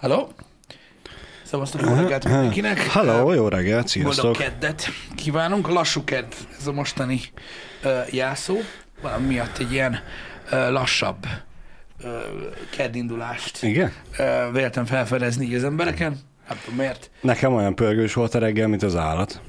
Hello? Szevasztok, jó reggelt mindenkinek. Hello, jó reggelt, Boldog sziasztok. keddet kívánunk. Lassú kedd ez a mostani uh, jászó. Valami miatt egy ilyen uh, lassabb uh, keddindulást Igen? uh, véltem felfedezni így az embereken. Tudom miért. Nekem olyan pörgős volt a reggel, mint az állat.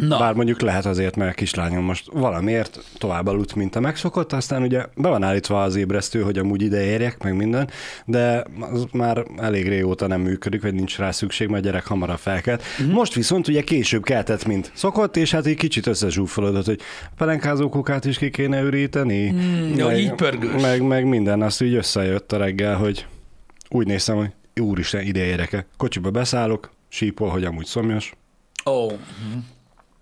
Na, Bár mondjuk lehet azért, mert a kislányom most valamiért tovább aludt, mint a megszokott, aztán ugye be van állítva az ébresztő, hogy amúgy ide érjek, meg minden, de az már elég régóta nem működik, vagy nincs rá szükség, mert a gyerek hamarabb felkelt. Mhm. Uh-huh. Most viszont ugye később keltett, mint szokott, és hát egy kicsit összezsúfolódott, hogy a pelenkázó kukát is ki kéne üríteni. Mm, jó, így pörgős. Meg, meg minden, azt így összejött a reggel, hogy úgy néztem, hogy úristen, ide érek-e. Kocsiba beszállok, sípol, hogy amúgy szomjas, ó, oh,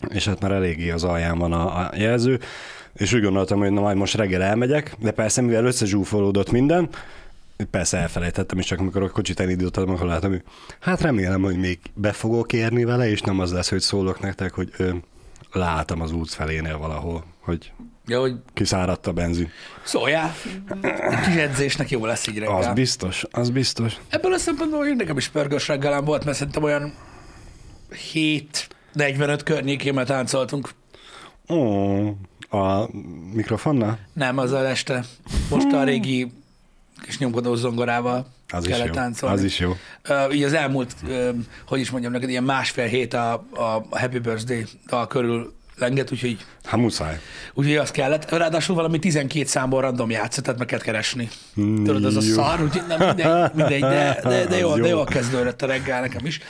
és hát már eléggé az alján van a, a jelző, és úgy gondoltam, hogy na majd most reggel elmegyek, de persze mivel összezsúfolódott minden, persze elfelejtettem, és csak amikor a kocsit elindítottam, akkor láttam, hogy hát remélem, hogy még be fogok érni vele, és nem az lesz, hogy szólok nektek, hogy ö, látom az út felénél valahol, hogy jó, hogy kiszáradt a benzin. szóljál. Kis edzésnek jó lesz így reggel. Az biztos, az biztos. Ebből a szempontból hogy nekem is pörgős reggelem volt, mert szerintem olyan 7.45 környékén már táncoltunk. Ó, a mikrofonnal? Nem, az a este. Most a régi kis nyomkodó zongorával Az is kellett jó. táncolni. Az is jó. Uh, így az elmúlt, uh, hogy is mondjam neked, ilyen másfél hét a, a a Happy Birthday dal körül lenget, úgyhogy, Hát muszáj. úgyhogy az kellett. Ráadásul valami 12 számból random játszott, tehát meg kellett keresni. Mm, Tudod, az a jó. szar, úgyhogy nem mindegy, mindegy de, de, de, jó, Az de jó. jól kezdődött a reggel nekem is.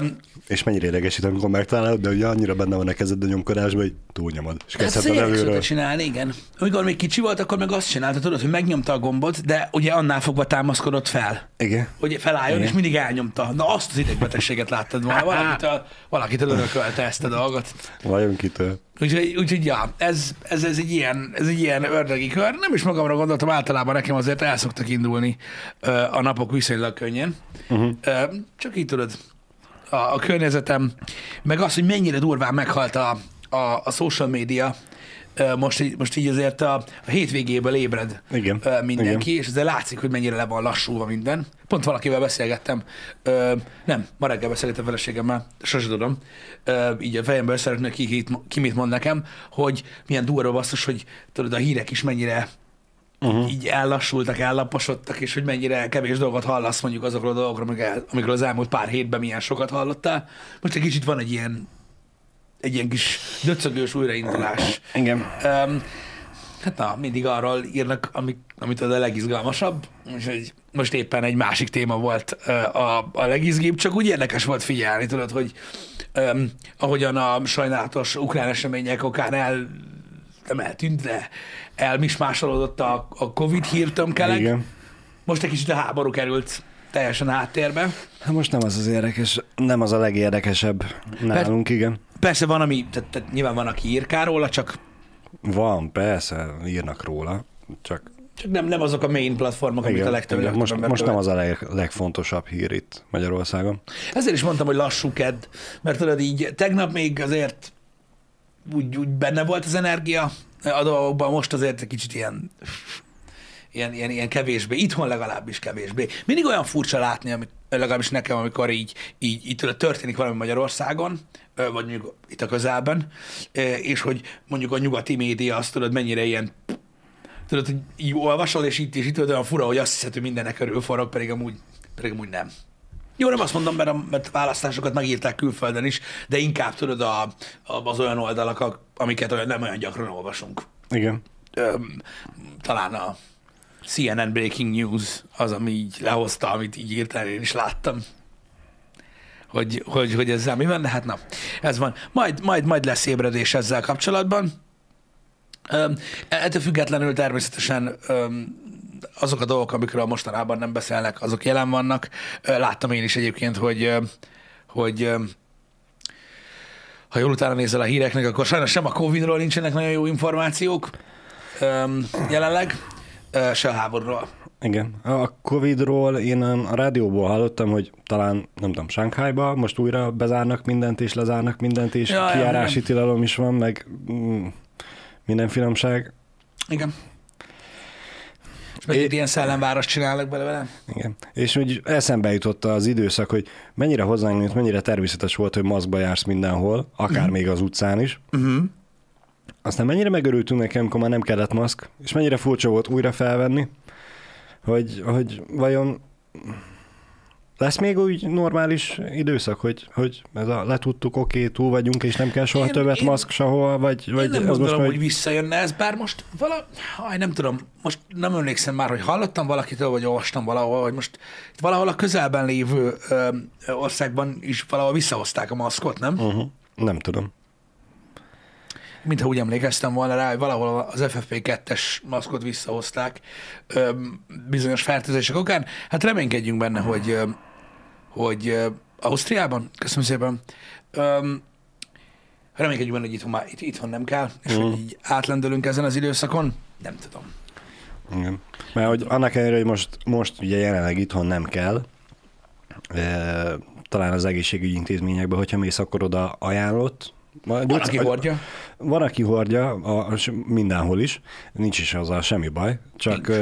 Um, És mennyire idegesít, amikor megtalálod, de ugye annyira benne van a kezed a nyomkodásban, hogy túlnyomod. És Hát ezt előről. csinálni, igen. Amikor még kicsi volt, akkor meg azt csinálta, tudod, hogy megnyomta a gombot, de ugye annál fogva támaszkodott fel. Igen. Hogy felálljon, Igen. és mindig elnyomta. Na azt az idegbetegséget láttad volna. Valakitől, valakitől örökölte ezt a dolgot. Vajon kitől? Úgyhogy, úgyhogy ja, ez, ez, ez, egy ilyen, ez egy ilyen ördögi kör. Nem is magamra gondoltam, általában nekem azért el szoktak indulni ö, a napok viszonylag könnyen. Uh-huh. Ö, csak így tudod, a, a környezetem, meg az, hogy mennyire durván meghalt a, a, a social media, most, így- most így azért a, a hétvégéből ébred Igen, mindenki, és ezzel látszik, hogy mennyire le van lassulva minden. Pont valakivel beszélgettem, ö, nem, ma reggel beszélgettem feleségemmel, sose tudom, ö, így a fejemből szeretném ki, ki, ki mit mond nekem, hogy milyen durva basszus, hogy tudod, a hírek is mennyire uh-huh. így ellassultak, ellaposodtak, és hogy mennyire kevés dolgot hallasz mondjuk azokról a dolgokról, amik- amikről az elmúlt pár hétben milyen sokat hallottál. Most egy kicsit van egy ilyen egy ilyen kis döcögős újraindulás. Igen. Um, hát na, mindig arról írnak, ami, amit az a legizgalmasabb, egy, most éppen egy másik téma volt a, a legizgibb, csak úgy érdekes volt figyelni, tudod, hogy um, ahogyan a sajnálatos ukrán események okán el, nem eltűnt, de elmismásolódott a, a Covid hírtömkeleg. Igen. Most egy kicsit a háború került teljesen háttérbe. Hát most nem az az érdekes, nem az a legérdekesebb nálunk, igen. Persze van, ami, tehát, tehát nyilván van, aki írkál róla, csak Van, persze, írnak róla, csak csak nem, nem azok a main platformok, amik a igen, legtöbb, igen. Most, most nem az a leg, legfontosabb hír itt Magyarországon. Ezért is mondtam, hogy lassú kedd, mert tudod így, tegnap még azért úgy, úgy benne volt az energia a dolgokban, most azért egy kicsit ilyen, ilyen, ilyen, ilyen kevésbé, itthon legalábbis kevésbé. Mindig olyan furcsa látni, amit, legalábbis nekem, amikor így, így, így történik valami Magyarországon, vagy mondjuk itt a közelben, és hogy mondjuk a nyugati média azt tudod, mennyire ilyen tudod, hogy így olvasol, és itt és itt tudod, olyan fura, hogy azt hiszed, hogy mindennek körül forog, pedig amúgy, pedig amúgy nem. Jó, nem azt mondom, mert a, mert választásokat megírták külföldön is, de inkább tudod a, a, az olyan oldalak, amiket olyan, nem olyan gyakran olvasunk. Igen. Öm, talán a CNN Breaking News az, ami így lehozta, amit így írtál, én is láttam. Hogy, hogy, hogy ezzel mi van, de hát na, ez van. Majd, majd, majd lesz ébredés ezzel kapcsolatban. Öm, ettől függetlenül természetesen öm, azok a dolgok, amikről mostanában nem beszélnek, azok jelen vannak. Láttam én is egyébként, hogy, hogy ha jól utána nézel a híreknek, akkor sajnos sem a Covid-ról nincsenek nagyon jó információk jelenleg, se a háborúról. Igen. A Covid-ról én a rádióból hallottam, hogy talán, nem tudom, Sánkhájba most újra bezárnak mindent, és lezárnak mindent, és Ja, ja, kiárási igen. tilalom is van, meg mm, minden finomság. Igen. meg egy ilyen szellemváros csinálnak belőle. Igen. És úgy eszembe jutott az időszak, hogy mennyire hozzánk, mennyire természetes volt, hogy maszkba jársz mindenhol, akár uh-huh. még az utcán is. Uh-huh. Aztán mennyire megörültünk nekem, amikor már nem kellett maszk, és mennyire furcsa volt újra felvenni, hogy, hogy vajon lesz még úgy normális időszak, hogy, hogy ez a letudtuk, oké, okay, túl vagyunk, és nem kell soha én, többet én, maszk sehol, vagy, vagy én nem gondolom, most, hogy... visszajönne ez, bár most vala, haj, nem tudom, most nem emlékszem már, hogy hallottam valakitől, vagy olvastam valahol, hogy most itt valahol a közelben lévő ö, országban is valahol visszahozták a maszkot, nem? Uh-huh. Nem tudom mintha úgy emlékeztem volna rá, hogy valahol az FFP2-es maszkot visszahozták ö, bizonyos fertőzések okán. Hát reménykedjünk benne, hogy, ö, hogy ö, Ausztriában, köszönöm szépen, ö, reménykedjünk benne, hogy itthon, már, itt, itthon nem kell, és mm. hogy így átlendülünk ezen az időszakon. Nem tudom. Igen. Mert hogy annak ellenére, hogy most, most ugye jelenleg itthon nem kell, e, talán az egészségügyi intézményekben, hogyha mész, akkor oda ajánlott, van, aki hordja. Van, aki hordja, a, mindenhol is, nincs is azzal semmi baj, csak nincs.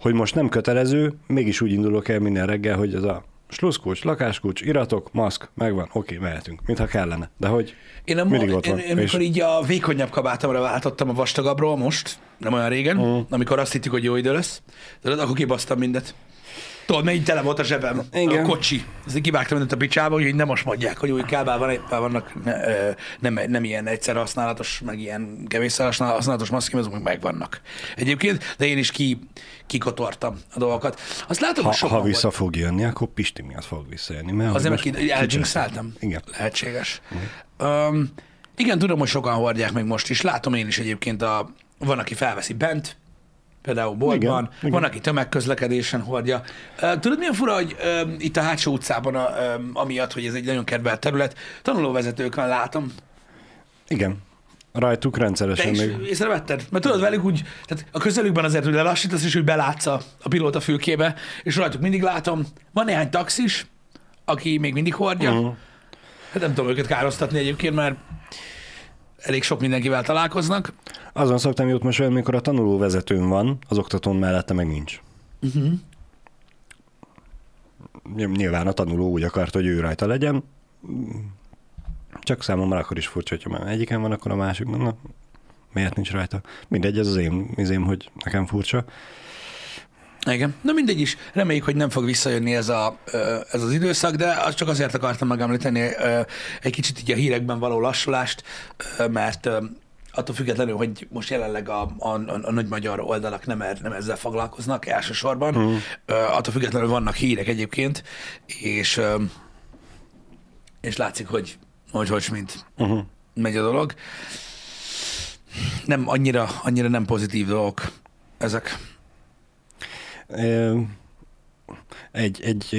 hogy most nem kötelező, mégis úgy indulok el minden reggel, hogy ez a sluszkulcs, lakáskulcs, iratok, maszk, megvan, oké, mehetünk, mintha kellene. De hogy én, a, mindig ott van. Én, én és... amikor így a vékonyabb kabátomra váltottam a vastagabbról most, nem olyan régen, uh-huh. amikor azt hittük, hogy jó idő lesz, de akkor kibasztam mindet. Tudod, mennyi tele volt a zsebem, Igen. a kocsi. Ezt kivágtam mindent a picsába, hogy nem most mondják, hogy új kábel van, éppen vannak ne, nem, nem ilyen egyszer használatos, meg ilyen kevés használatos maszkim, azok meg megvannak. Egyébként, de én is ki, kikotortam a dolgokat. Azt látom, ha, hogy ha vissza volt. fog jönni, akkor Pisti miatt fog visszajönni. Mert Azért, mert elgyinkszáltam. Igen. Lehetséges. Igen. Um, igen, tudom, hogy sokan hordják még most is. Látom én is egyébként, a, van, aki felveszi bent, például boltban, igen, igen. van, aki tömegközlekedésen hordja. Tudod, milyen fura, hogy uh, itt a hátsó utcában, a, um, amiatt, hogy ez egy nagyon kedvelt terület, tanulóvezetőkön látom. Igen. Rajtuk rendszeresen Te is még. észrevetted? Mert tudod velük úgy, tehát a közelükben azért, hogy lelassítasz, és úgy belátsz a, a pilóta fülkébe, és rajtuk mindig látom, van néhány taxis, aki még mindig hordja. Uh-huh. Hát nem tudom őket károsztatni egyébként, mert elég sok mindenkivel találkoznak. Azon szoktam jutni most, amikor a tanuló vezetőn van, az oktatón mellette meg nincs. Uh-huh. Nyilván a tanuló úgy akart, hogy ő rajta legyen, csak számomra akkor is furcsa, hogyha már egyiken van, akkor a másik, na, miért nincs rajta? Mindegy, ez az én, az én hogy nekem furcsa. Igen. Na mindegy is. Reméljük, hogy nem fog visszajönni ez, a, ez az időszak, de azt csak azért akartam megemlíteni egy kicsit így a hírekben való lassulást, mert attól függetlenül, hogy most jelenleg a, a, a, a nagy magyar oldalak nem, er, nem ezzel foglalkoznak elsősorban, mm. attól függetlenül vannak hírek egyébként, és, és látszik, hogy hogy, hogy mint uh-huh. megy a dolog. Nem annyira, annyira nem pozitív dolgok ezek egy, egy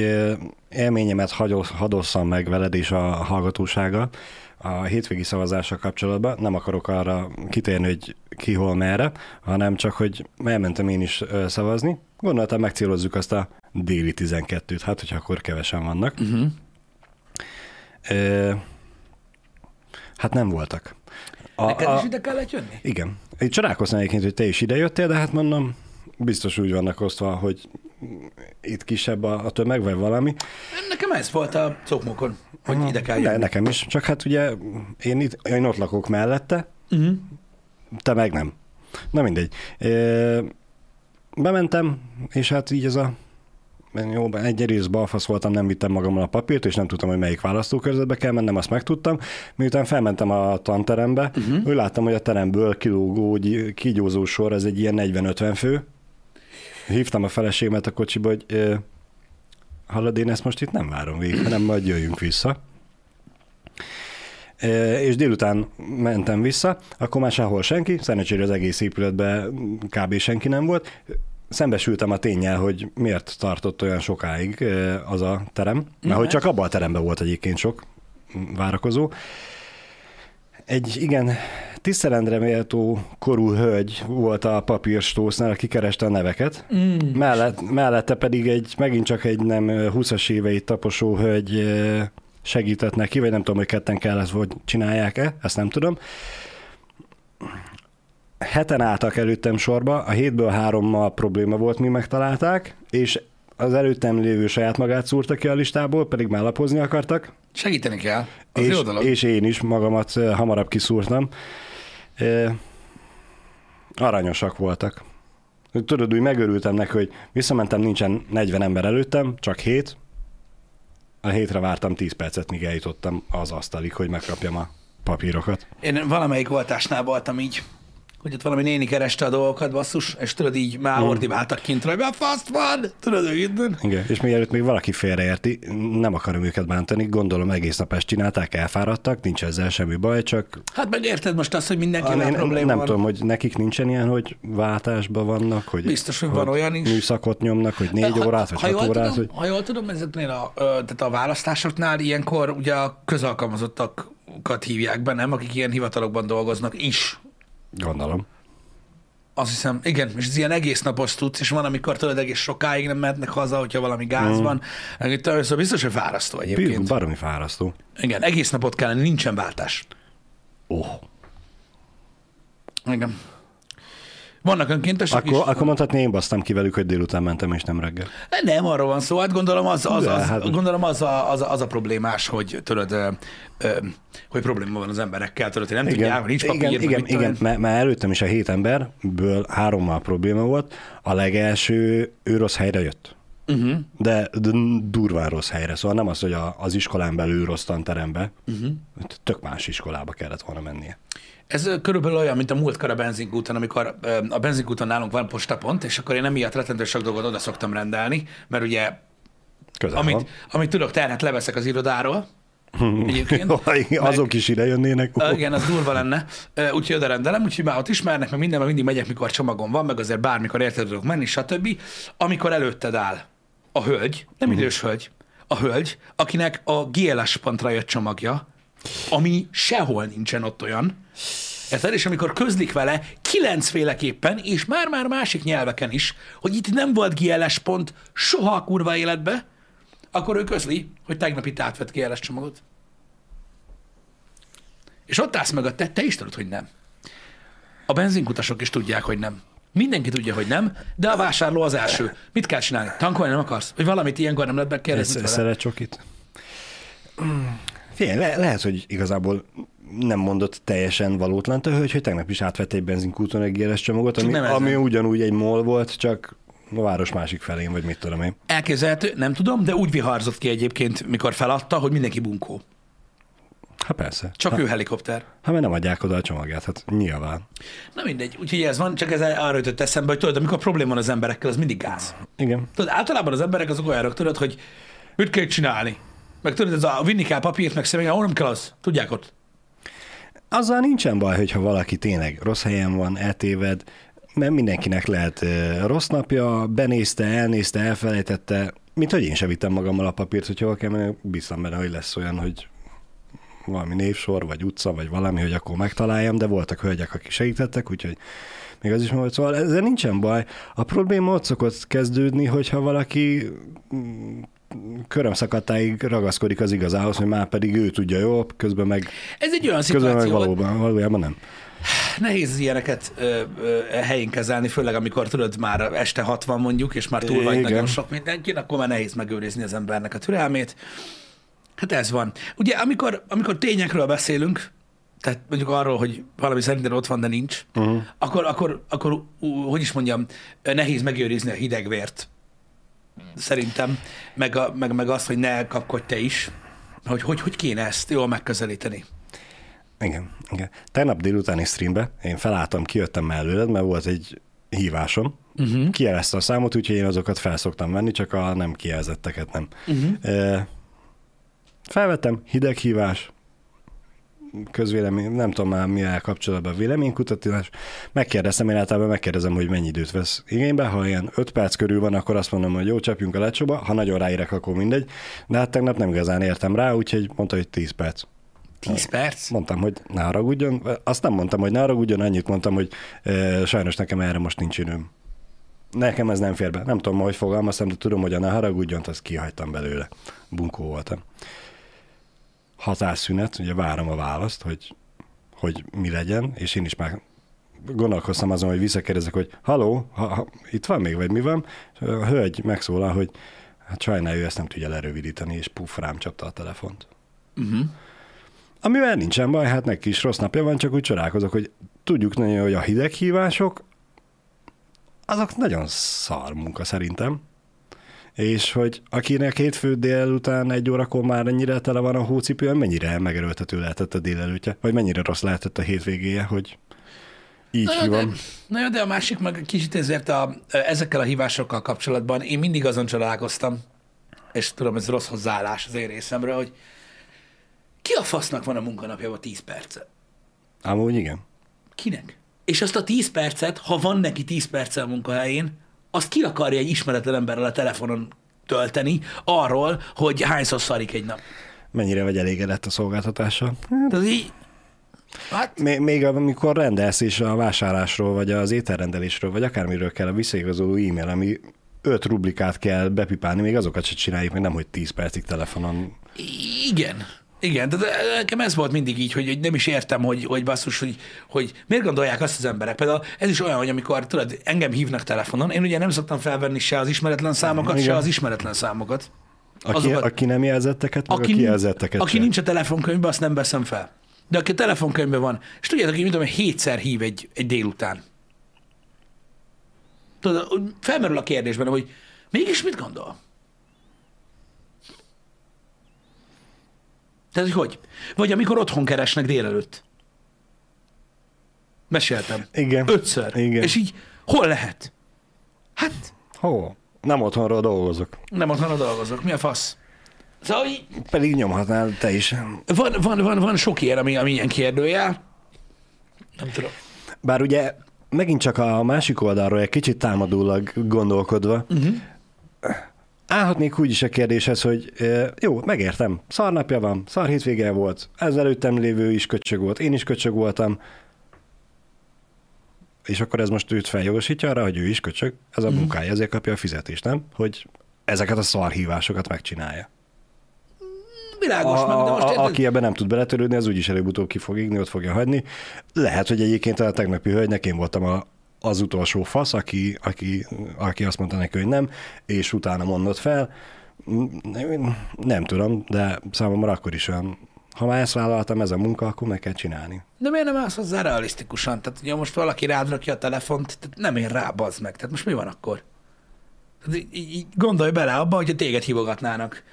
élményemet hadosszam meg veled és a hallgatósága a hétvégi szavazással kapcsolatban. Nem akarok arra kitérni, hogy ki hol merre, hanem csak, hogy elmentem én is szavazni. Gondoltam, megcélozzuk azt a déli 12-t, hát hogyha akkor kevesen vannak. Uh-huh. E, hát nem voltak. A, Neked is ide kellett jönni? Igen. Én csodálkoztam egyébként, hogy te is ide jöttél, de hát mondom, biztos úgy vannak osztva, hogy itt kisebb a, a tömeg, vagy valami. Nekem ez volt a cokmokon, hogy Aha, ide kell jönni. nekem is, csak hát ugye én, itt, én ott lakok mellette, uh-huh. te meg nem. Na mindegy. É, bementem, és hát így ez a jó, egy rész balfasz voltam, nem vittem magammal a papírt, és nem tudtam, hogy melyik választókörzetbe kell mennem, azt megtudtam. Miután felmentem a tanterembe, uh-huh. úgy láttam, hogy a teremből kilógó, kígyózó sor, ez egy ilyen 40-50 fő, hívtam a feleségemet a kocsiba, hogy hallod, én ezt most itt nem várom végig, hanem majd jöjjünk vissza. És délután mentem vissza, akkor már sehol senki, szerencsére az egész épületben kb. senki nem volt. Szembesültem a tényel, hogy miért tartott olyan sokáig az a terem, mert hogy csak abban a teremben volt egyébként sok várakozó. Egy igen tisztelendre méltó korú hölgy volt a papírstósznál, aki kereste a neveket. Mm. Mellett, mellette pedig egy, megint csak egy nem 20-as éveit taposó hölgy segített neki, vagy nem tudom, hogy ketten kellett, hogy csinálják-e, ezt nem tudom. heten álltak előttem sorba, a hétből hárommal probléma volt, mi megtalálták, és az előttem lévő saját magát szúrta ki a listából, pedig már lapozni akartak, Segíteni kell. Az és, jó dolog. és én is magamat hamarabb kiszúrtam. Ö, Aranyosak voltak. Tudod, úgy megörültem neki, hogy visszamentem, nincsen 40 ember előttem, csak 7. A hétre vártam 10 percet, míg eljutottam az asztalig, hogy megkapjam a papírokat. Én valamelyik oltásnál voltam így, hogy ott valami néni kereste a dolgokat, basszus, és tudod így már ordibáltak kint, hogy a fasz van, tudod, hogy innen. Igen, és mielőtt még valaki félreérti, nem akarom őket bántani, gondolom egész nap ezt csinálták, elfáradtak, nincs ezzel semmi baj, csak Hát meg érted most azt, hogy mindenkivel én probléma nem van. tudom, hogy nekik nincsen ilyen, hogy váltásban vannak, hogy, Biztos, hogy van olyan is. műszakot nyomnak, hogy négy Ha- órát, vagy ha hat jól órát, tudom, hogy... Ha jól tudom, ezeknél a, tehát a választásoknál ilyenkor ugye a közalkalmazottakat hívják be, nem? Akik ilyen hivatalokban dolgoznak is. Gondolom. Azt hiszem, igen, és ez ilyen egész napos tudsz, és van, amikor tudod, egész sokáig nem mehetnek haza, hogyha valami gáz mm. van. Itt Szóval biztos, hogy fárasztó egyébként. Baromi fárasztó. Igen, egész napot kellene, nincsen váltás. Oh. Igen. Vannak önkéntesek is. Akkor, akkor mondhatni, én basztam ki velük, hogy délután mentem, és nem reggel. Nem, arról van szó. Hát gondolom az, az, az, hát- gondolom az, a, az, a, az a problémás, hogy tudod, ö, ö, hogy probléma van az emberekkel, tudod, hogy nem tudják, nincs papír, igen, igen, igen mert, mert előttem is a hét emberből hárommal probléma volt. A legelső, ő rossz helyre jött. Uh-huh. De, de durván rossz helyre, szóval nem az, hogy a, az iskolán belül rossz tanterembe, uh-huh. tök más iskolába kellett volna mennie. Ez körülbelül olyan, mint a múltkor a benzinkúton, amikor a benzinkúton nálunk van postapont, és akkor én emiatt rettentő sok dolgot oda szoktam rendelni, mert ugye Közel van. amit, amit tudok, terhet leveszek az irodáról, egyébként. Azok is ide jönnének. Igen, az durva lenne. Ö, Úgyhogy oda rendelem, úgyhogy már ott ismernek, meg minden, mert mindig megyek, mikor csomagom van, meg azért bármikor érted tudok menni, stb. Amikor előtted áll a hölgy, nem idős hölgy, a hölgy, akinek a GLS pontra jött csomagja, ami sehol nincsen ott olyan, Érted? És amikor közlik vele kilencféleképpen, és már-már másik nyelveken is, hogy itt nem volt GLS pont soha a kurva életbe, akkor ő közli, hogy tegnap itt átvett GLS csomagot. És ott állsz mögötte, te is tudod, hogy nem. A benzinkutasok is tudják, hogy nem. Mindenki tudja, hogy nem, de a vásárló az első. Mit kell csinálni? Tankolni nem akarsz? Vagy valamit ilyenkor nem lehet megkérdezni szeret csokit? Figyelj, le, lehet, hogy igazából nem mondott teljesen valótlan a hölgy, hogy tegnap is átvett egy benzinkúton egy GLS csomagot, ami, ami ugyanúgy egy mol volt, csak a város másik felén, vagy mit tudom én. Elképzelhető, nem tudom, de úgy viharzott ki egyébként, mikor feladta, hogy mindenki bunkó. Hát persze. Csak ha, ő helikopter. Ha mert nem adják oda a csomagját, hát nyilván. Na mindegy, úgyhogy ez van, csak ez arra jutott eszembe, hogy tudod, amikor probléma van az emberekkel, az mindig gáz. Igen. Tudod, általában az emberek azok olyanok, tudod, hogy mit kell csinálni. Meg tudod, ez a vinni kell papírt, meg személyen, ahol nem kell az. Tudják ott. Azzal nincsen baj, hogyha valaki tényleg rossz helyen van, eltéved, mert mindenkinek lehet rossz napja, benézte, elnézte, elfelejtette, mint hogy én sem vittem magammal a papírt, hogy hol kell menni, biztos benne, hogy lesz olyan, hogy valami névsor, vagy utca, vagy valami, hogy akkor megtaláljam, de voltak hölgyek, akik segítettek, úgyhogy még az is volt. Szóval ezzel nincsen baj. A probléma ott szokott kezdődni, hogyha valaki mm, körömszakadtáig ragaszkodik az igazához, hogy már pedig ő tudja jobb, közben meg, Ez egy olyan közben meg szituáció, valóban, valójában nem. nehéz ilyeneket ö, ö, helyén kezelni, főleg amikor tudod már este 60 mondjuk, és már túl vagy Igen. nagyon sok mindenkin, akkor már nehéz megőrizni az embernek a türelmét. Hát ez van. Ugye, amikor, amikor tényekről beszélünk, tehát mondjuk arról, hogy valami szerinted ott van, de nincs, uh-huh. akkor, akkor, akkor, hogy is mondjam, nehéz megőrizni a hidegvért. Szerintem. Meg, a, meg, meg azt, hogy ne kapkodj te is. Hogy, hogy, hogy kéne ezt jól megközelíteni. Igen, igen. Tegnap délutáni streambe én felálltam, kijöttem mellőled, mert volt egy hívásom. Uh-huh. Kijelezte a számot, úgyhogy én azokat felszoktam venni, csak a nem kijelzetteket nem. Uh-huh. E, felvettem, hideg hívás, közvélemény, nem tudom már mivel kapcsolatban véleménykutatás. Megkérdeztem, én általában megkérdezem, hogy mennyi időt vesz igénybe. Ha ilyen 5 perc körül van, akkor azt mondom, hogy jó, csapjunk a lecsóba. Ha nagyon ráírek, akkor mindegy. De hát tegnap nem igazán értem rá, úgyhogy mondta, hogy 10 perc. 10 perc? Mondtam, hogy ne haragudjon. Azt nem mondtam, hogy ne haragudjon, annyit mondtam, hogy e, sajnos nekem erre most nincs időm. Nekem ez nem fér be. Nem tudom, hogy fogalmaztam, de tudom, hogy a ne haragudjon, azt kihagytam belőle. Bunkó voltam. Határszünet, ugye várom a választ, hogy, hogy mi legyen, és én is már gondolkoztam azon, hogy visszakérdezek, hogy haló, ha, ha, itt van még, vagy mi van? És A hölgy megszólal, hogy hát sajnálja, ő ezt nem tudja lerövidíteni, és puff, rám csapta a telefont. Uh-huh. Amivel nincsen baj, hát neki is rossz napja van, csak úgy csodálkozok, hogy tudjuk nagyon, hogy a hideghívások azok nagyon szar munka szerintem. És hogy akinek hétfő délután egy órakor már ennyire tele van a hócipően, mennyire megerőltető lehetett a délelőtje, vagy mennyire rossz lehetett a hétvégéje, hogy így Na, jó, de, van. na jó, de a másik meg kicsit ezért a, ezekkel a hívásokkal kapcsolatban én mindig azon csodálkoztam, és tudom, ez rossz hozzáállás az én részemről, hogy ki a fasznak van a munkanapjában 10 perce? Amúgy igen. Kinek? És azt a 10 percet, ha van neki 10 perce a munkahelyén, azt ki akarja egy ismeretlen emberrel a telefonon tölteni arról, hogy hányszor szarik egy nap. Mennyire vagy elégedett a szolgáltatással? Tehát így, hát Még, még amikor rendelsz is a vásárlásról, vagy az ételrendelésről, vagy akármiről kell a visszaigazoló e-mail, ami öt rublikát kell bepipálni, még azokat se csináljuk, meg nem, hogy 10 percig telefonon. Igen. Igen, de nekem ez volt mindig így, hogy, hogy nem is értem, hogy, hogy basszus, hogy, hogy miért gondolják azt az emberek. Például ez is olyan, hogy amikor tudod, engem hívnak telefonon, én ugye nem szoktam felvenni se az ismeretlen számokat, Igen. se az ismeretlen számokat. Aki, Azokat- aki nem jelzetteket, meg Aki, a kijelzetteket aki se. nincs a telefonkönyvben, azt nem veszem fel. De aki a telefonkönyvben van, és tudjátok, hogy mit tudom, hétszer hív egy, egy délután. Tudod, felmerül a kérdés benne, hogy mégis mit gondol? Tehát, hogy hogy? Vagy amikor otthon keresnek délelőtt. Meséltem. Igen. Ötször. Igen. És így, hol lehet? Hát, Hol? Nem otthonról dolgozok. nem otthon dolgozok. Mi a fasz? Szóval így, Pedig nyomhatnál te is. van, van, van, van sok ilyen, ami, ami ilyen kérdőjel. Nem tudom. Bár ugye megint csak a másik oldalról egy kicsit támadólag gondolkodva, uh-huh. Állhatnék úgy is a kérdéshez, hogy jó, megértem, szar napja van, szar hétvége volt, ezzel előttem lévő is köcsög volt, én is köcsög voltam, és akkor ez most őt feljogosítja arra, hogy ő is köcsög, ez a munkája, ezért kapja a fizetést, nem? Hogy ezeket a szarhívásokat megcsinálja. Világos, A, meg, de most a, érted? aki ebben nem tud beletörődni, az úgyis előbb-utóbb ki fog igni, ott fogja hagyni. Lehet, hogy egyébként a tegnapi hölgynek én voltam a, az utolsó fasz, aki, aki, aki azt mondta neki, hogy nem, és utána mondott fel. Nem, nem tudom, de számomra akkor is olyan, ha már ezt vállaltam, ez a munka, akkor meg kell csinálni. De miért nem állsz hozzá realisztikusan? Tehát ugye most valaki rád rakja a telefont, tehát nem ér rá, bazd meg. Tehát most mi van akkor? Tehát így, így, gondolj bele abba, hogyha téged hívogatnának.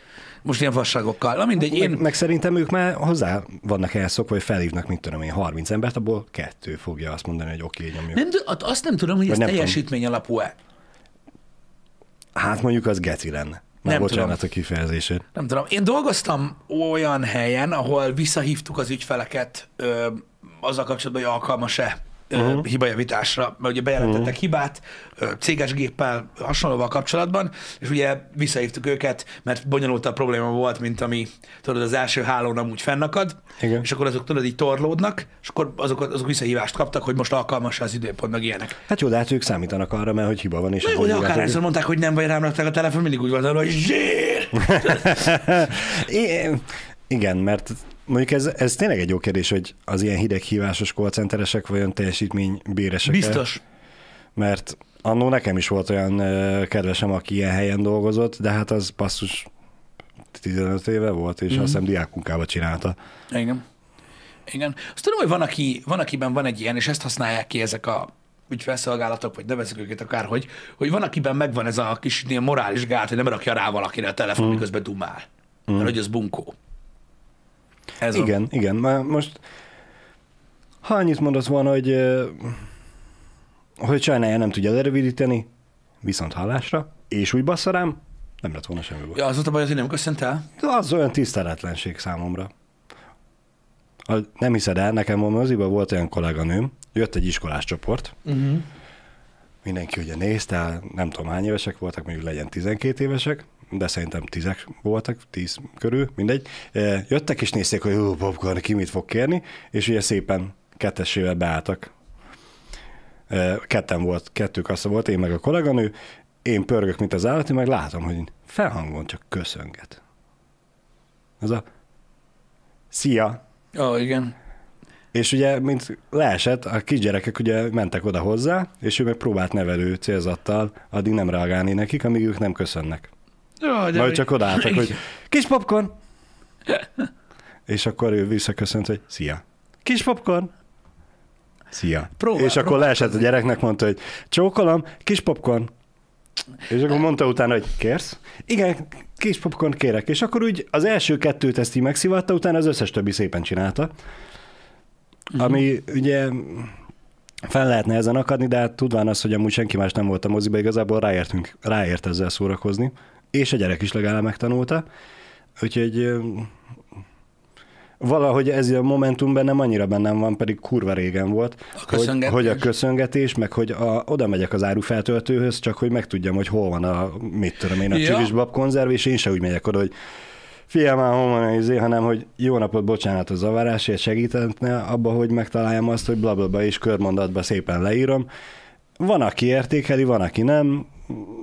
Most ilyen fasságokkal. Na mindegy, Én... Meg, meg, szerintem ők már hozzá vannak elszokva, hogy felhívnak, mit tudom én, 30 embert, abból kettő fogja azt mondani, hogy oké, okay, nyomjuk. Nem, azt nem tudom, hogy ez Vagy nem teljesítmény alapú-e. Hát mondjuk az geci lenne. Már Nem bocsánat tudom. a kifejezését. Nem tudom. Én dolgoztam olyan helyen, ahol visszahívtuk az ügyfeleket ö, azzal kapcsolatban, hogy alkalmas-e uh-huh. hibajavításra, mert ugye bejelentettek uh-huh. hibát céges géppel hasonlóval kapcsolatban, és ugye visszahívtuk őket, mert bonyolultabb probléma volt, mint ami tudod, az első hálón amúgy fennakad, Igen. és akkor azok tudod így torlódnak, és akkor azok, azok visszahívást kaptak, hogy most alkalmas az időpont, meg ilyenek. Hát jó, de hát ők számítanak arra, mert hogy hiba van, és Na jó, de akárhányszor mondták, hogy nem vagy rám a telefon, mindig úgy volt, hogy zsír! Igen, mert mondjuk ez, ez tényleg egy jó kérdés, hogy az ilyen hideghívásos callcenteresek vajon teljesítménybéresek Biztos. Mert annó nekem is volt olyan kedvesem, aki ilyen helyen dolgozott, de hát az passzus 15 éve volt, és mm. azt hiszem diákmunkába csinálta. Igen. Igen. Azt tudom, hogy van, aki, van, akiben van egy ilyen, és ezt használják ki ezek a ügyfelszolgálatok, vagy nevezzük őket akárhogy, hogy van, akiben megvan ez a kis ilyen morális gát, hogy nem rakja rá valakire a telefon, mm. miközben dumál. Mm. Mert hogy az bunkó. Ez Igen, A... igen. Már most ha annyit mondasz volna, hogy, hogy sajnálja nem tudja lerövidíteni, viszont hallásra, és úgy bassza rám, nem lett volna semmi baj. Ja, az volt a baj, hogy nem köszönt el. De az olyan tiszteletlenség számomra. A, nem hiszed el, nekem a moziban volt olyan kolléganőm, jött egy iskolás csoport, Uh-huh. mindenki ugye nézte, nem tudom hány évesek voltak, mondjuk legyen 12 évesek, de szerintem tízek voltak, tíz körül, mindegy. E, Jöttek és nézték, hogy jó, popcorn, ki mit fog kérni, és ugye szépen kettesével beálltak. E, Ketten volt, kettő kassa volt, én meg a kolléganő, én pörgök, mint az állat, én meg látom, hogy felhangon csak köszönget. Ez a szia, Ó, oh, igen. És ugye, mint leesett, a kisgyerekek ugye mentek oda hozzá, és ő meg próbált nevelő célzattal addig nem reagálni nekik, amíg ők nem köszönnek. Jó, Majd csak odaálltak, hogy kis popcorn! És akkor ő visszaköszönt, hogy szia. Kis popcorn! Szia. Próbál- és akkor leesett a gyereknek, mondta, hogy csókolom, kis popcorn. És akkor mondta utána, hogy kérsz? Igen, kis popcorn kérek. És akkor úgy az első kettőt ezt így megszivatta, utána az összes többi szépen csinálta. Ami ugye fel lehetne ezen akadni, de hát tudván az, hogy amúgy senki más nem volt a moziba, igazából ráértünk, ráért ezzel szórakozni. És a gyerek is legalább megtanulta. Úgyhogy valahogy ez a momentum bennem annyira bennem van, pedig kurva régen volt, hogy, köszöngetés. hogy a köszöngetés, meg hogy a, oda megyek az árufeltöltőhöz, csak hogy megtudjam, hogy hol van a, mit tudom én, a Ja. ja. csivis babkonzerv, és én se úgy megyek oda, hogy fiam, már hol van a izé, hanem hogy jó napot, bocsánat a zavarásért, segítene abba, hogy megtaláljam azt, hogy blablabla, és körmondatba szépen leírom. Van, aki értékeli, van, aki nem.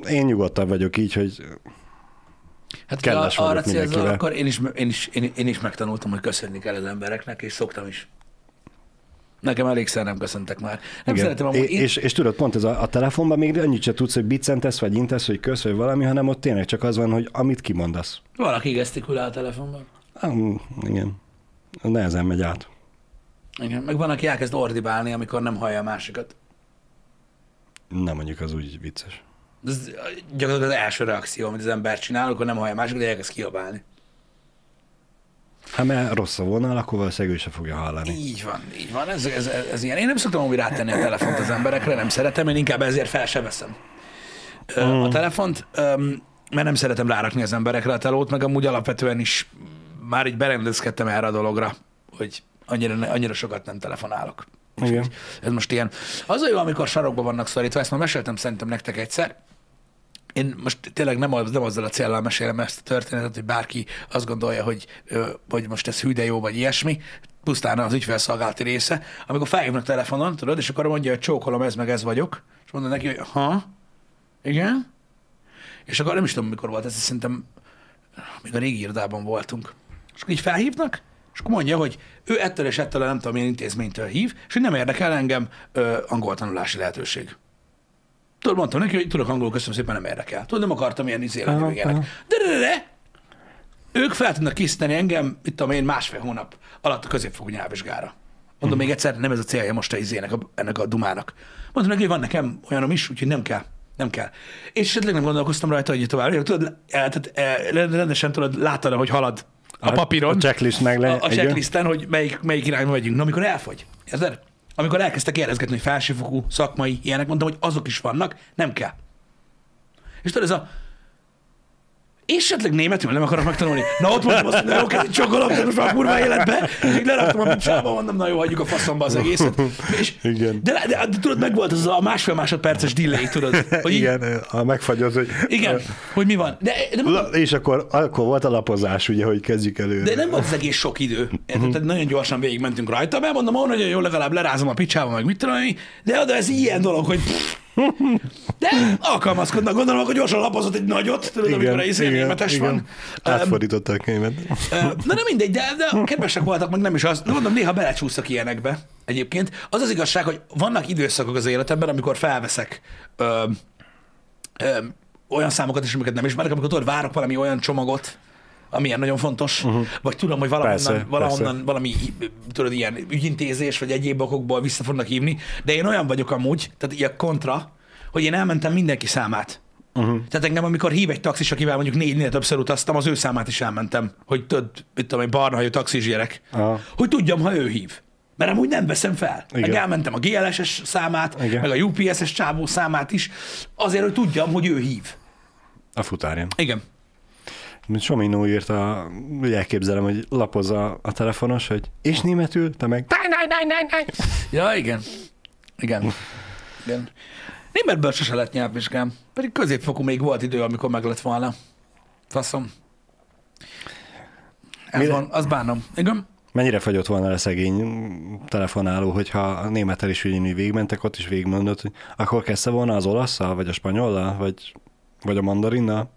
Én nyugodtabb vagyok így, hogy Hát Kedves arra célzol, akkor én is, én, is, én, én is megtanultam, hogy köszönni kell az embereknek, és szoktam is. Nekem elégszer nem köszöntek már. Nem Igen. szeretem amúgy. É- és, és tudod, pont ez a, a telefonban még annyit se tudsz, hogy biccentesz, vagy intesz, hogy kösz, vagy valami, hanem ott tényleg csak az van, hogy amit kimondasz. Valaki gesztikulál a telefonban. Ah, igen. Nehezen megy át. Igen. Meg van, aki elkezd ordibálni, amikor nem hallja a másikat. Nem mondjuk az úgy vicces. Ez gyakorlatilag az első reakció, amit az ember csinál, akkor nem hallja a másikat, de elkezd kiabálni. Hát mert rossz a vonal, akkor valószínűleg ő se fogja hallani. Így van, így van. Ez, ez, ez, ez ilyen. Én nem szoktam úgy rátenni a telefont az emberekre, nem szeretem, én inkább ezért fel se veszem Ö, a telefont, öm, mert nem szeretem rárakni az emberekre a telót, meg amúgy alapvetően is már így berendezkedtem erre a dologra, hogy annyira, annyira sokat nem telefonálok. Igen. Ez most ilyen. Az a jó, amikor sarokban vannak szorítva, ezt már meséltem szerintem nektek egyszer. Én most tényleg nem, az, nem azzal a céllal mesélem ezt a történetet, hogy bárki azt gondolja, hogy, hogy most ez hű jó, vagy ilyesmi, pusztán az ügyfelszolgálati része, amikor felhívnak telefonon, tudod, és akkor mondja, hogy csókolom, ez meg ez vagyok, és mondom neki, hogy ha, igen, és akkor nem is tudom, mikor volt ez, szerintem még a régi irodában voltunk. És akkor így felhívnak, és akkor mondja, hogy ő ettől és ettől nem tudom milyen intézménytől hív, és hogy nem érdekel engem angol tanulási lehetőség. Tudod, mondtam neki, hogy tudok angolul, köszönöm szépen, nem érdekel. Tudod, nem akartam ilyen izé lenni, meg ilyenek. De, de, de, de, ők fel tudnak készíteni engem, itt tudom én, másfél hónap alatt a középfokú nyelvvizsgára. Mondom még egyszer, nem ez a célja most a izének, a, ennek a dumának. Mondtam neki, hogy van nekem olyanom is, úgyhogy nem kell. Nem kell. És esetleg nem gondolkoztam rajta, hogy tovább. Tudod, eh, tehát, eh, rendesen tudod, láttad, hogy halad a papíron. A checklist meg le. A, a checklisten, hogy melyik, melyik irányba megyünk. Na, amikor elfogy. Érted? Amikor elkezdtek kérdezgetni, hogy felsőfokú, szakmai, ilyenek, mondtam, hogy azok is vannak, nem kell. És tudod, ez a és esetleg németül nem akarok megtanulni. Na ott mondtam azt, hogy kezdj csokolom, de most már kurva életbe. És így leraktam a picsába, mondom, na jó, hagyjuk a faszomba az egészet. És, Igen. De, de, de, tudod, meg volt az a másfél másodperces delay, tudod, hogy így, Igen, a megfagyott, hogy... igen, hogy mi van. De, de, mondom, La- És akkor, akkor volt a lapozás, ugye, hogy kezdjük előre. De nem volt az egész sok idő. Érted? Tehát nagyon gyorsan végigmentünk rajta, mert mondom, ó, nagyon jó, legalább lerázom a picsába, meg mit tudom de, de ez ilyen dolog, hogy de alkalmazkodnak, gondolom, akkor gyorsan lapozott egy nagyot, tudod, igen, amikor a izé németes van. Öm, Átfordította a könyvet. Na nem mindegy, de, de kedvesek voltak, meg nem is az. De mondom, néha belecsúszok ilyenekbe egyébként. Az az igazság, hogy vannak időszakok az életemben, amikor felveszek ö, ö, olyan számokat is, amiket nem ismerek, amikor tudod, várok valami olyan csomagot, amilyen nagyon fontos, uh-huh. vagy tudom, hogy valahonnan, Persze, valahonnan persze. valami, tudod, ilyen ügyintézés, vagy egyéb okokból vissza fognak hívni, de én olyan vagyok amúgy, tehát ilyen kontra, hogy én elmentem mindenki számát. Uh-huh. Tehát engem, amikor hív egy taxis, akivel mondjuk négynél többször utaztam, az ő számát is elmentem, hogy tudod, mit tudom, egy barna hajú taxis gyerek, Aha. hogy tudjam, ha ő hív. Mert amúgy nem veszem fel. Igen. Meg elmentem a GLS-es számát, Igen. Meg a UPS-es csávó számát is, azért, hogy tudjam, hogy ő hív. A futárján. Igen. Mint Sominó írta, úgy elképzelem, hogy lapoz a, telefonos, hogy és németül, te meg... Ja, igen. Igen. igen. Németből sose lett nyelvvizsgám. Pedig középfokú még volt idő, amikor meg lett volna. Faszom. Ez Mire- van, az bánom. Igen? Mennyire fagyott volna le szegény telefonáló, hogyha a némettel is ugyanúgy végigmentek, ott is végigmondott, hogy akkor kezdte volna az olaszszal, vagy a spanyollal, vagy, vagy a mandarinnal?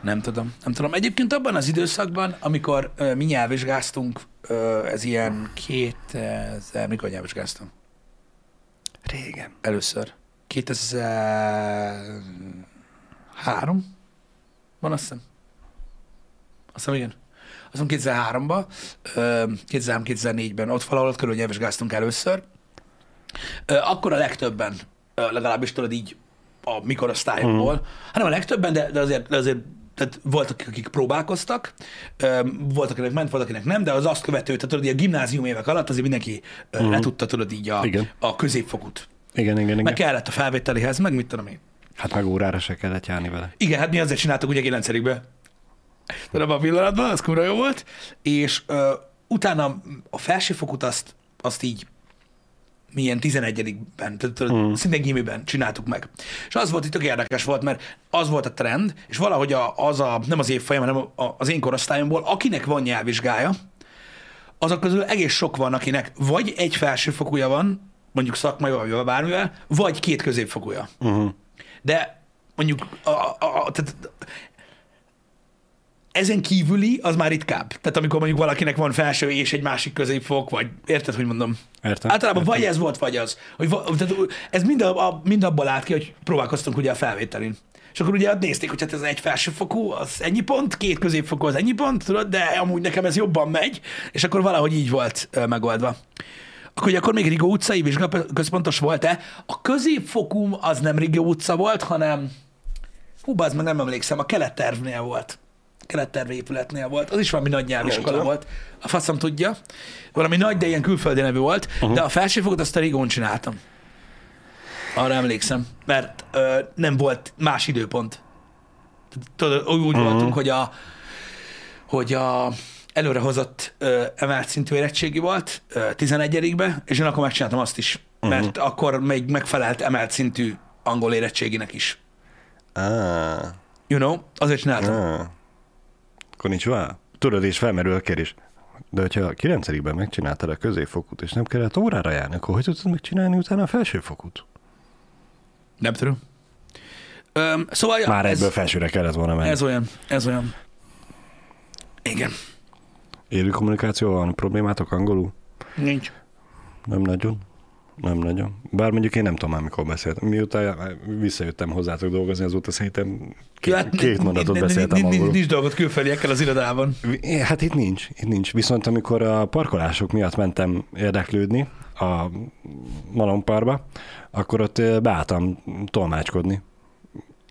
Nem tudom, nem tudom. Egyébként abban az időszakban, amikor ö, mi nyelvvizsgáztunk, ö, ez ilyen 2000, mikor nyelvvizsgáztam? Régen. Először. 2003? Van azt hiszem. Azt hiszem, igen. Azt hiszem 2003-ban, 2003-2004-ben, ott valahol ott körül nyelvvizsgáztunk először. Ö, Akkor a legtöbben, ö, legalábbis tudod így a mikorosztályokból, mm. hanem a legtöbben, de, de azért, de azért tehát voltak, akik próbálkoztak, voltak, akinek ment, voltak, akinek nem, de az azt követő, tehát tudod, a gimnázium évek alatt azért mindenki mm. le tudta, tudod így a, Igen. a középfokút. Igen, igen, igen. Meg kellett a felvételihez, meg mit tudom én. Hát meg órára se kellett járni vele. Igen, hát mi azért csináltuk ugye 9 be Tudom, a pillanatban, az kurva jó volt. És ö, utána a felsőfokút azt, azt így milyen 11-ben, tehát mm. szintén gimiben csináltuk meg. És az volt itt tök érdekes volt, mert az volt a trend, és valahogy a, az a, nem az évfolyam, hanem a, az én korosztályomból, akinek van nyelvvizsgája, azok közül egész sok van, akinek vagy egy felsőfokúja van, mondjuk szakmai, vagy bármivel, vagy két középfokúja. Uh-huh. De mondjuk a, a, a, tehát ezen kívüli az már ritkább. Tehát amikor mondjuk valakinek van felső és egy másik középfok, vagy érted, hogy mondom? Értem. Általában Értem. vagy ez volt, vagy az. Hogy, tehát ez mind, a, a, mind abból lát ki, hogy próbálkoztunk ugye a felvételin. És akkor ugye nézték, hogy hát ez egy felsőfokú, az ennyi pont, két középfokú az ennyi pont, tudod, de amúgy nekem ez jobban megy, és akkor valahogy így volt ö, megoldva. Akkor ugye akkor még Rigó utcai vizsgaközpontos volt-e? A középfokú az nem Rigó utca volt, hanem hú, az meg nem emlékszem, a kelettervnél volt. Keletterv épületnél volt. Az is valami nagy nyelviskola tudom. volt. A faszom tudja. Valami nagy, de ilyen külföldi nevű volt. Uh-huh. De a felsőfokot azt a Rigón csináltam. Arra emlékszem. Mert ö, nem volt más időpont. Tudod, úgy uh-huh. voltunk, hogy a, hogy a előrehozott ö, emelt szintű érettségi volt ö, 11-be, és én akkor megcsináltam azt is, mert uh-huh. akkor még megfelelt emelt szintű angol érettséginek is. Ah, You know? Azért csináltam. ah. Vá. Tudod, és felmerül a kérdés. De hogyha a 9 megcsináltad a középfokút, és nem kellett órára járni, akkor hogy tudtad megcsinálni utána a felsőfokút? Nem tudom. Öm, szóval Már ez, egyből felsőre kellett volna menni. ez olyan, ez olyan. Igen. Élő kommunikáció van problémátok angolul? Nincs. Nem nagyon. Nem nagyon. Bár mondjuk én nem tudom már, mikor beszéltem. Miután visszajöttem hozzátok dolgozni, azóta szerintem két, Ja, két mondatot beszéltem angolul. Nincs dolgot külföldiekkel az irodában. Hát itt nincs, itt nincs. Viszont amikor a parkolások miatt mentem érdeklődni a Malomparba, akkor ott beálltam tolmácskodni.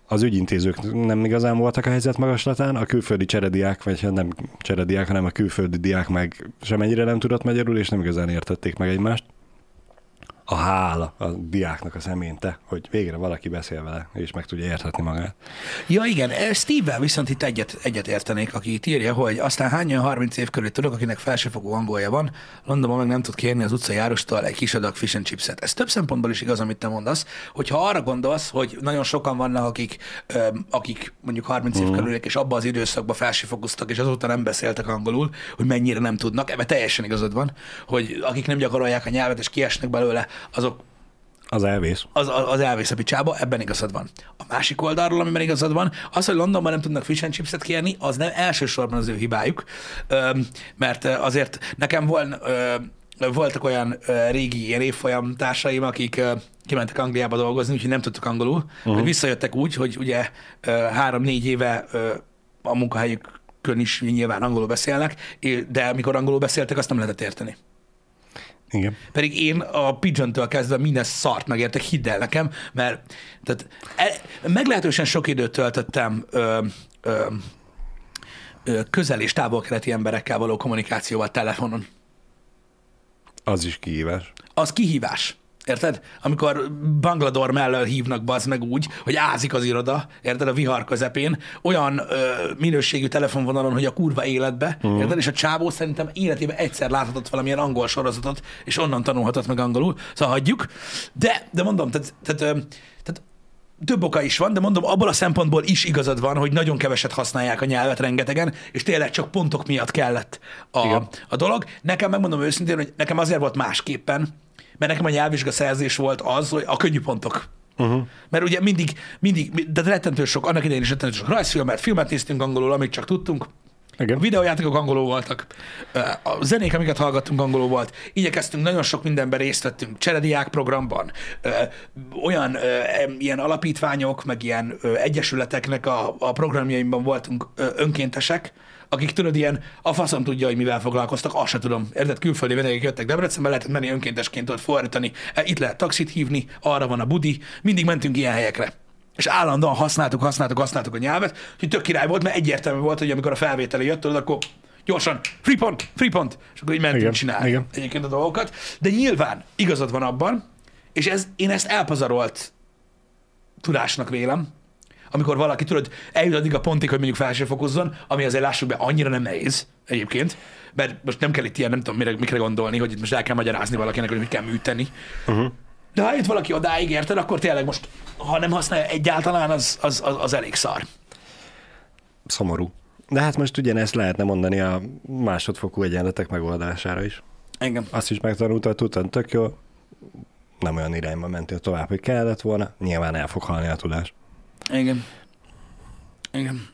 Az ügyintézők nem igazán voltak a helyzet magaslatán, a külföldi cserediák, vagy hát nem cserediák, hanem a külföldi diák meg semennyire nem tudott magyarul, és nem igazán értették meg egymást. A hála a diáknak a szeménte, hogy végre valaki beszél vele, és meg tudja érthetni magát. Ja igen, Steve-vel viszont itt egyet, egyet értenék, aki itt írja, hogy aztán hány olyan 30 év körül tudok, akinek felsőfokú angolja van, Londonban meg nem tud kérni az utcai járostól egy kis adag fish and chipset. Ez több szempontból is igaz, amit te mondasz, hogyha arra gondolsz, hogy nagyon sokan vannak, akik, öm, akik mondjuk 30 év körülök, és abban az időszakban felsőfokoztak, és azóta nem beszéltek angolul, hogy mennyire nem tudnak, ebben teljesen igazad van, hogy akik nem gyakorolják a nyelvet, és kiesnek belőle, azok Az elvész. az, az elvész a picsába, ebben igazad van. A másik oldalról, amiben igazad van, az, hogy Londonban nem tudnak fish and chipset kérni, az nem elsősorban az ő hibájuk, mert azért nekem vol, ö, voltak olyan régi ilyen évfolyam társaim, akik kimentek Angliába dolgozni, úgyhogy nem tudtak angolul, uh-huh. visszajöttek úgy, hogy ugye három-négy éve a munkahelyükön is nyilván angolul beszélnek, de amikor angolul beszéltek, azt nem lehetett érteni. Igen. Pedig én a Pigeon-től kezdve minden szart megértek, hidd el nekem, mert tehát, e, meglehetősen sok időt töltöttem ö, ö, ö, közel és távol-keleti emberekkel való kommunikációval telefonon. Az is kihívás. Az kihívás. Érted? Amikor Banglador mellől hívnak bazd meg úgy, hogy ázik az iroda, érted, a vihar közepén, olyan ö, minőségű telefonvonalon, hogy a kurva életbe, uh-huh. érted? És a csávó szerintem életében egyszer láthatott valamilyen angol sorozatot, és onnan tanulhatott meg angolul, szóval hagyjuk. De, de mondom, tehát, tehát, ö, tehát több oka is van, de mondom, abból a szempontból is igazad van, hogy nagyon keveset használják a nyelvet rengetegen, és tényleg csak pontok miatt kellett a, Igen. a dolog. Nekem megmondom őszintén, hogy nekem azért volt másképpen, mert nekem a nyelvvizsga szerzés volt az, hogy a könnyű pontok. Uh-huh. Mert ugye mindig, mindig, de rettentő sok, annak idején is rettentő sok rajzfilmet, filmet néztünk angolul, amit csak tudtunk, a Igen. videójátékok angolul voltak, a zenék, amiket hallgattunk angolul volt, igyekeztünk, nagyon sok mindenben részt vettünk, cserediák programban, olyan ilyen alapítványok, meg ilyen egyesületeknek a, a programjaimban voltunk önkéntesek, akik tudod, ilyen a faszom tudja, hogy mivel foglalkoztak, azt se tudom. Érted, külföldi vendégek jöttek Debrecenbe, lehetett menni önkéntesként ott fordítani, E, itt lehet taxit hívni, arra van a budi, mindig mentünk ilyen helyekre. És állandóan használtuk, használtuk, használtuk a nyelvet, hogy tök király volt, mert egyértelmű volt, hogy amikor a felvételi jött, tudod, akkor gyorsan, free pont, free pont, és akkor így mentünk Igen, csinálni igen. egyébként a dolgokat. De nyilván igazad van abban, és ez, én ezt elpazarolt tudásnak vélem, amikor valaki, tudod, eljut addig a pontig, hogy mondjuk felsőfokozzon, ami azért lássuk be, annyira nem nehéz egyébként, mert most nem kell itt ilyen, nem tudom, mire, mikre gondolni, hogy itt most el kell magyarázni valakinek, hogy mit kell műteni. Uh-huh. De ha jut valaki odáig, érted, akkor tényleg most, ha nem használja egyáltalán, az, az, az, az elég szar. Szomorú. De hát most ugyanezt lehetne mondani a másodfokú egyenletek megoldására is. Engem. Azt is megtanultad, tudtad, tök jó, nem olyan irányba mentél tovább, hogy kellett volna, nyilván el fog halni a tudás. Igen. Igen.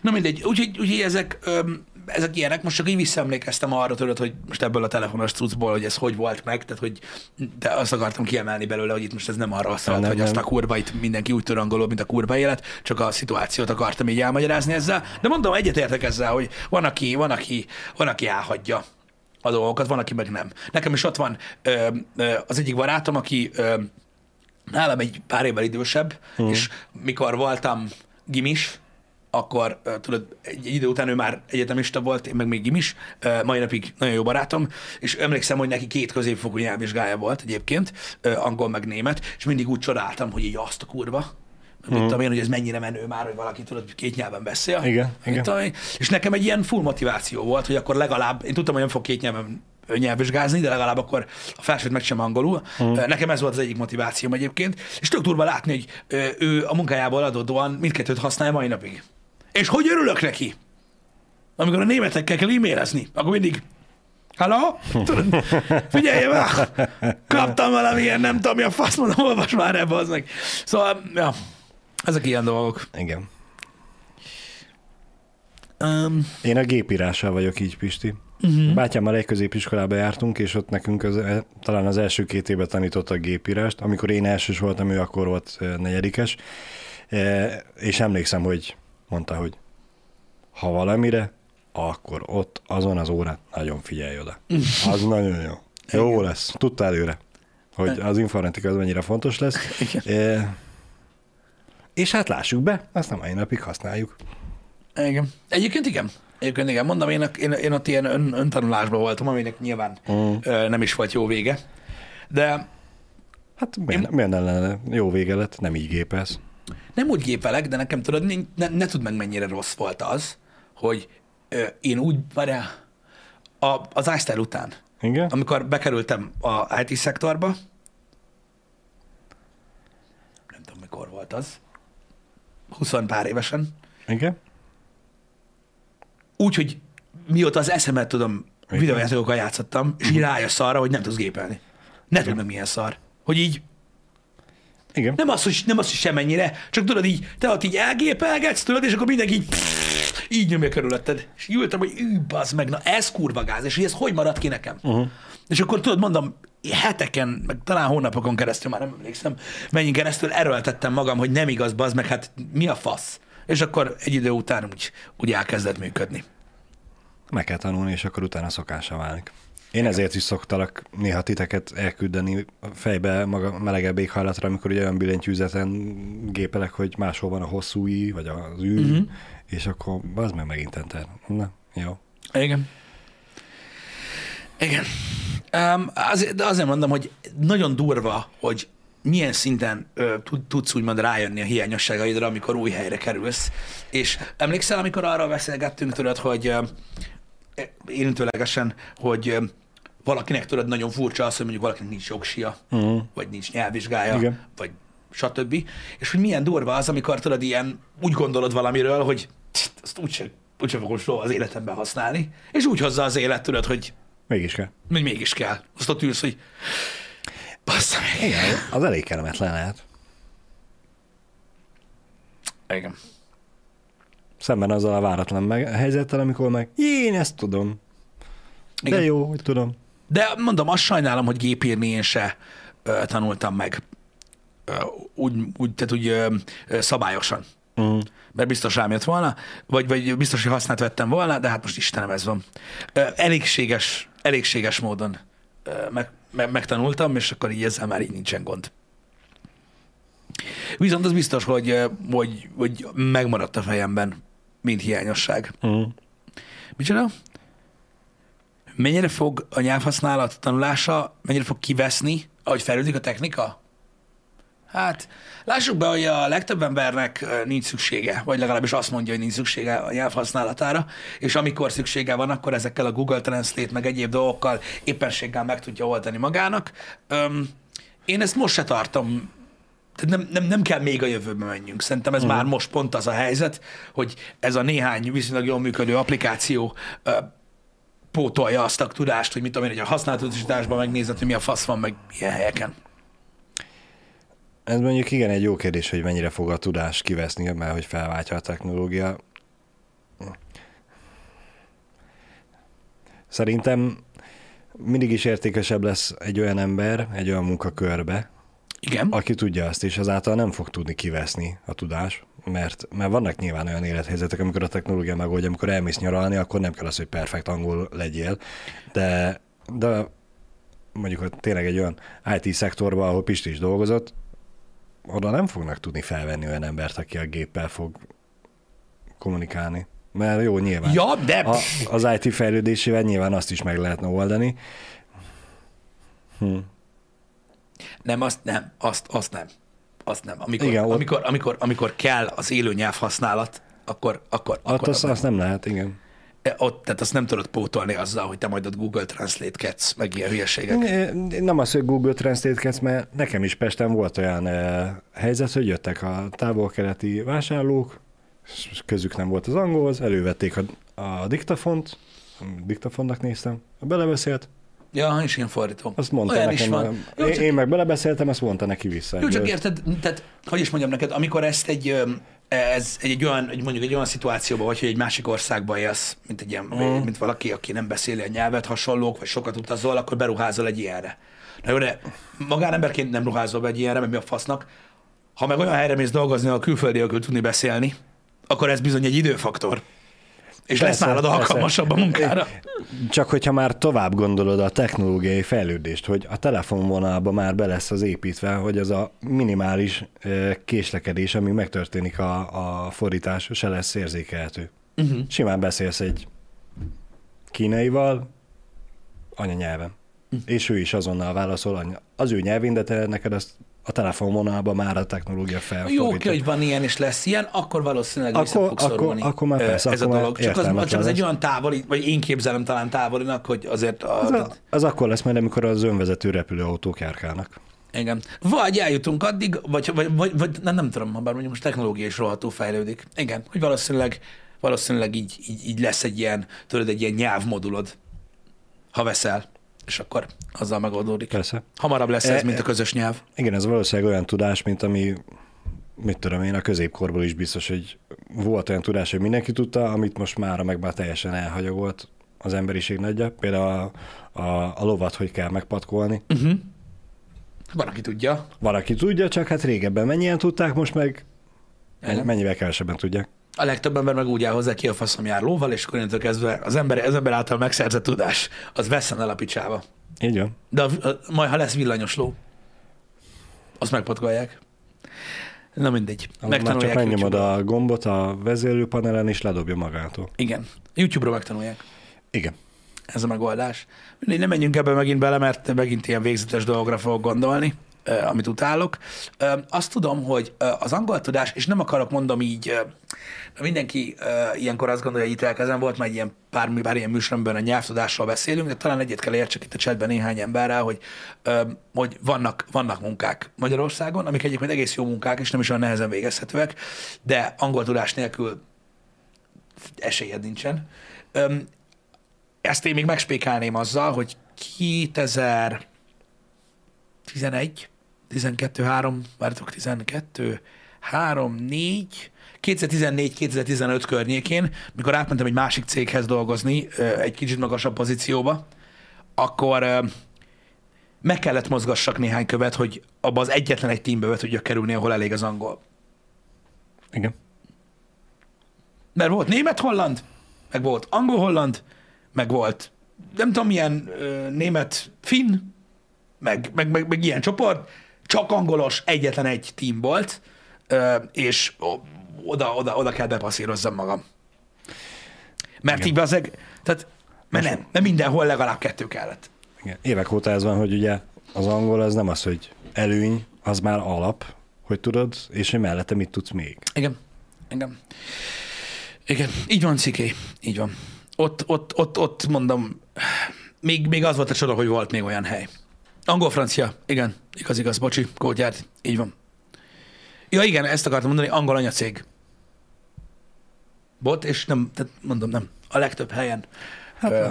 Na mindegy, úgyhogy, úgyhogy ezek, öm, ezek ilyenek, most csak így visszaemlékeztem arra, tudod, hogy most ebből a telefonos cuccból, hogy ez hogy volt meg, tehát hogy de azt akartam kiemelni belőle, hogy itt most ez nem arra szólt, hogy nem. azt a kurva itt mindenki úgy tud angolul, mint a kurva élet, csak a szituációt akartam így elmagyarázni ezzel. De mondom, egyetértek ezzel, hogy van, aki, van, aki, van, aki elhagyja a dolgokat, van, aki meg nem. Nekem is ott van ö, ö, az egyik barátom, aki ö, nálam egy pár évvel idősebb, Mhm. mm. és mikor voltam gimis, akkor tudod, egy, egy idő után ő már egyetemista volt, én meg még gimis, uh, mai napig nagyon jó barátom, és emlékszem, hogy neki két középfokú nyelvvizsgája volt egyébként, angol meg német, és mindig úgy csodáltam, hogy így azt a kurva, mm. mit tudom én, hogy ez mennyire menő már, hogy valaki tudod, két nyelven beszél. Igen, igen. tudom. És nekem egy ilyen full motiváció volt, hogy akkor legalább, én tudtam, hogy nem fog két nyelven nyelvvizsgázni, de legalább akkor a felsőt meg sem angolul. Mm. Nekem ez volt az egyik motivációm egyébként, és tök durva látni, hogy ő a munkájából adódóan mindkettőt használja mai napig. És hogy örülök neki? Amikor a németekkel kell e-mailezni, akkor mindig Halló? Tudod, figyelj már! Kaptam valamilyen, nem tudom, mi a fasz, mondom, olvas már ebbe, az meg. Szóval, ja, ezek ilyen dolgok. Igen. Um, Én a gépírással vagyok így, Pisti. Uh-huh. Bátyámmal egy középiskolába jártunk, és ott nekünk az, talán az első két évben tanítottak gépírást. Amikor én elsős voltam, ő akkor volt eh, negyedikes. Eh, És emlékszem, hogy mondta, hogy ha valamire, akkor ott azon az órán nagyon figyelj oda. Az nagyon jó. Jó lesz. Tudta előre, hogy az informatika az mennyire fontos lesz. Eh, És hát lássuk be, azt a mai napig használjuk. Igen. Egyébként igen. Egyébként igen. Mondom, én, én, én ott ilyen ön, öntanulásban voltam, aminek nyilván Mm. ö, nem is volt jó vége. De Hát miért, miért ne lenne jó vége lett, nem így gépelsz. Nem úgy gépelek, de nekem tudod, ne, ne, tudd meg, mennyire rossz volt az, hogy ö, én úgy, várjál, a, az iStyle után, Igen? amikor bekerültem a IT szektorba, nem tudom, mikor volt az, 20 pár évesen, Igen? úgy, hogy mióta az eszemet tudom, videójátékokkal játszottam, és így rájössz arra, hogy nem tudsz gépelni. Ne tudd meg milyen szar. Hogy így, Igen. nem az, hogy, nem az, hogy semennyire, csak tudod így, te ott így elgépelgetsz, tudod, és akkor mindenki így, így nyomja körülötted. És ültem, hogy ű, bazd meg, na ez kurva gáz, és hogy ez hogy maradt ki nekem? Uh-huh. És akkor tudod, mondom, heteken, meg talán hónapokon keresztül, már nem emlékszem, mennyi keresztül erőltettem magam, hogy nem igaz, bazd meg, hát mi a fasz? És akkor egy idő után úgy, úgy elkezdett működni. Meg kell tanulni, és akkor utána szokásra válik. Én ezért is szoktalak néha titeket elküldeni fejbe maga melegebb éghajlatra, amikor ugye olyan billentyűzeten gépelek, hogy máshol van a hosszú i, vagy az ű, uh-huh. és akkor az meg megint enter. Na, jó. Igen. Igen. Um, azért, de azért mondom, hogy nagyon durva, hogy milyen szinten ö, tud- tudsz úgymond rájönni a hiányosságaidra, amikor új helyre kerülsz. És emlékszel, amikor arról beszélgettünk, tudod, hogy érintőlegesen, hogy valakinek tudod, nagyon furcsa az, hogy mondjuk valakinek nincs jogsia, Uh-huh. vagy nincs nyelvvizsgája, Igen. vagy stb. És hogy milyen durva az, amikor tudod, ilyen úgy gondolod valamiről, hogy "Tsz, azt úgyse, úgyse fogom soha az életemben használni, és úgy hozza az élet, tudod, hogy Mégis kell. még mégis kell. Azt ott ülsz, hogy bassza meg. Igen, az elég kellemetlen lehet. Igen. Szemben azzal a váratlan meg, helyzettel, amikor meg én ezt tudom. De Igen. jó, hogy tudom. De mondom, azt sajnálom, hogy gépírni én se ö, tanultam meg. Ö, úgy, úgy, tehát úgy ö, ö, szabályosan. Mm. Mert biztos rám jött volna, vagy, vagy biztos, hogy használt vettem volna, de hát most Istenem, ez van. Ö, elégséges, elégséges módon ö, meg, meg, megtanultam, és akkor így ezzel már így nincsen gond. Viszont az biztos, hogy, hogy, hogy megmaradt a fejemben, mint hiányosság. Mm. Micsoda? Mennyire fog a nyelvhasználat tanulása, mennyire fog kiveszni, ahogy fejlődik a technika? Hát, lássuk be, hogy a legtöbb embernek nincs szüksége, vagy legalábbis azt mondja, hogy nincs szüksége a nyelv használatára, és amikor szüksége van, akkor ezekkel a Google Translate meg egyéb dolgokkal éppenséggel meg tudja oldani magának. Öm, én ezt most se tartom tehát nem, nem, nem kell még a jövőbe menjünk. Szerintem ez uh-huh. már most pont az a helyzet, hogy ez a néhány viszonylag jól működő applikáció ö, pótolja azt a tudást, hogy mit tudom én, hogy a használatutasításban megnézed, hogy mi a fasz van meg milyen helyeken. Ez mondjuk igen egy jó kérdés, hogy mennyire fog a tudás kiveszni, mert hogy felváltja a technológia. Szerintem mindig is értékesebb lesz egy olyan ember egy olyan munkakörbe, Igen. aki tudja azt, és ezáltal nem fog tudni kiveszni a tudás, mert, mert vannak nyilván olyan élethelyzetek, amikor a technológia megoldja, amikor elmész nyaralni, akkor nem kell az, hogy perfekt angol legyél, de, de mondjuk hogy tényleg egy olyan IT szektorban, ahol Pisti is dolgozott, oda nem fognak tudni felvenni olyan embert, aki a géppel fog kommunikálni. Mert jó, nyilván. Ja, de... A, az IT fejlődésével nyilván azt is meg lehetne oldani. Hm. Nem, azt nem, azt, azt nem. Azt nem. Amikor, Igen, amikor, amikor, amikor kell az élő nyelv használat, akkor, akkor, akkor azt, azt nem lehet, igen. ott, tehát azt nem tudod pótolni azzal, hogy te majd ott Google Translate-kedsz, meg ilyen hülyeségek. Nem az, hogy Google translate mert nekem is Pesten volt olyan eh, helyzet, hogy jöttek a távol-keleti vásárlók, és közük nem volt az angolhoz, elővették a, a diktafont, diktafonnak néztem, belebeszélt, Ja, és ilyen fordító. azt mondta Olyan nekem, is van. Jó, én, csak- én meg belebeszéltem, azt mondta neki vissza. Jó, csak érted, tehát, hogy is mondjam neked, amikor ezt egy, ez egy, egy olyan, egy mondjuk egy olyan szituációban vagy, hogy egy másik országban élsz, mint egy ilyen, mm. mint valaki, aki nem beszéli a nyelvet, hasonlók, vagy sokat utazol, akkor beruházol egy ilyenre. Na jó, de magánemberként nem ruházol be egy ilyenre, mert mi a fasznak. Ha meg olyan helyre mész dolgozni, ahol külföldiekről tudni beszélni, akkor ez bizony egy időfaktor. És lesz Persze, nálad persze. alkalmasabb a munkára. Csak hogyha már tovább gondolod a technológiai fejlődést, hogy a telefonvonalba már be lesz az építve, hogy az a minimális késlekedés, ami megtörténik a, a fordítás, se lesz érzékelhető. Uh-huh. Simán beszélsz egy kínaival anyanyelven, Hm. és ő is azonnal válaszol az ő nyelvén, de te neked azt a telefonvonalban már a technológia Jó, felfordítja. oké, hogy van ilyen és lesz ilyen, akkor valószínűleg vissza Akkor- fog akkor- szorulni akkor már persze, ez akkor a dolog. Csak az, értelmetlen csak az egy olyan távoli, vagy én képzelem talán távolinak, hogy azért a, Az, a, az akkor lesz majd, amikor az önvezető repülőautók járkálnak. igen. Vagy eljutunk addig, vagy, vagy, vagy, vagy nem, nem tudom, ha bár mondjuk most technológia is rohadtul fejlődik. Igen, hogy valószínűleg, valószínűleg így, így, így lesz egy ilyen, tudod, egy ilyen nyelvmodulod, ha veszel, és akkor azzal megoldódik. Persze. Hamarabb lesz ez, E- mint a közös nyelv. Igen, ez valószínűleg olyan tudás, mint ami, mit tudom én, a középkorból is biztos, hogy volt olyan tudás, hogy mindenki tudta, amit most már meg már teljesen elhagyagolt az emberiség nagyja. Például a, a, a lovat, hogy kell megpatkolni. Uh-huh. Van, aki tudja. Valaki tudja, csak hát régebben mennyien tudták, most meg mennyivel kevesebben tudják. A legtöbb ember meg úgy áll hozzá, ki a faszom jár lóval, és akkor innentől kezdve az ember, az ember által megszerzett tudás, az vesszen el a picsába. Így van. De a, a, majd, ha lesz villanyos ló, azt megpatkolják. Na mindegy. Már csak Megtanulják megnyomod YouTube-ra. a gombot a vezérlőpanelen, és ledobja magától. Igen. YouTube-ra megtanulják. Igen. Ez a megoldás. Mindegy, nem menjünk ebbe megint bele, mert megint ilyen végzetes dolgokra fogok gondolni, amit utálok. Azt tudom, hogy az angol tudás, és nem akarok mondom így, mindenki ilyenkor azt gondolja, hogy itt elkezem volt, majd ilyen pár, pár ilyen műsoromban a nyelvtudásról beszélünk, de talán egyet kell értsek itt a chatben néhány emberrel, hogy, hogy vannak, vannak munkák Magyarországon, amik egyébként egész jó munkák, és nem is olyan nehezen végezhetőek, de angol tudás nélkül esélyed nincsen. Ezt én még megspékálném azzal, hogy 2011, 12, 3, várjatok, 12, három, négy, 2014-2015 környékén, mikor átmentem egy másik céghez dolgozni, egy kicsit magasabb pozícióba, akkor meg kellett mozgassak néhány követ, hogy abba az egyetlen egy teambe be tudjak kerülni, ahol elég az angol. Igen. Mert volt német-holland, meg volt angol-holland, meg volt nem tudom milyen német-finn, meg, meg, meg, meg ilyen csoport, csak angolos egyetlen egy team volt, és oda, oda, oda kell bepasszírozzam magam. Mert Igen. így azeg, tehát, mert nem, mert mindenhol legalább kettő kellett. Igen. Évek óta ez van, hogy ugye az angol az nem az, hogy előny, az már alap, hogy tudod, és hogy mellette mit tudsz még. Igen. Igen. Igen. Így van, Sziké. Így van. Ott, ott, ott, ott mondom, még, még az volt a csoda, hogy volt még olyan hely. Angol-francia. Igen. Igaz, igaz. Bocsi. Kótyát. Így van. Ja, igen, ezt akartam mondani. Angol anyacég. Bot, és nem, tehát mondom, nem. A legtöbb helyen hát, ö,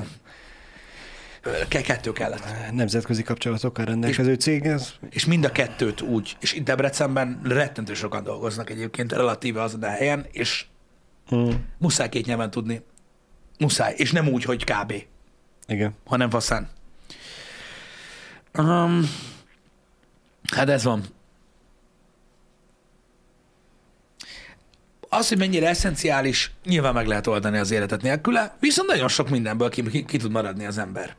ö, ke- kettő kellett. Nemzetközi kapcsolatokkal rendelkező cég ez? És mind a kettőt úgy, és itt Debrecenben rettentő sokan dolgoznak egyébként relatíve azon a helyen, és Hmm. muszáj két nyelven tudni. Muszáj. És nem úgy, hogy kb., Igen. hanem faszán. Um, hát ez van. Az, hogy mennyire eszenciális, nyilván meg lehet oldani az életet nélküle, viszont nagyon sok mindenből ki, ki, ki tud maradni az ember.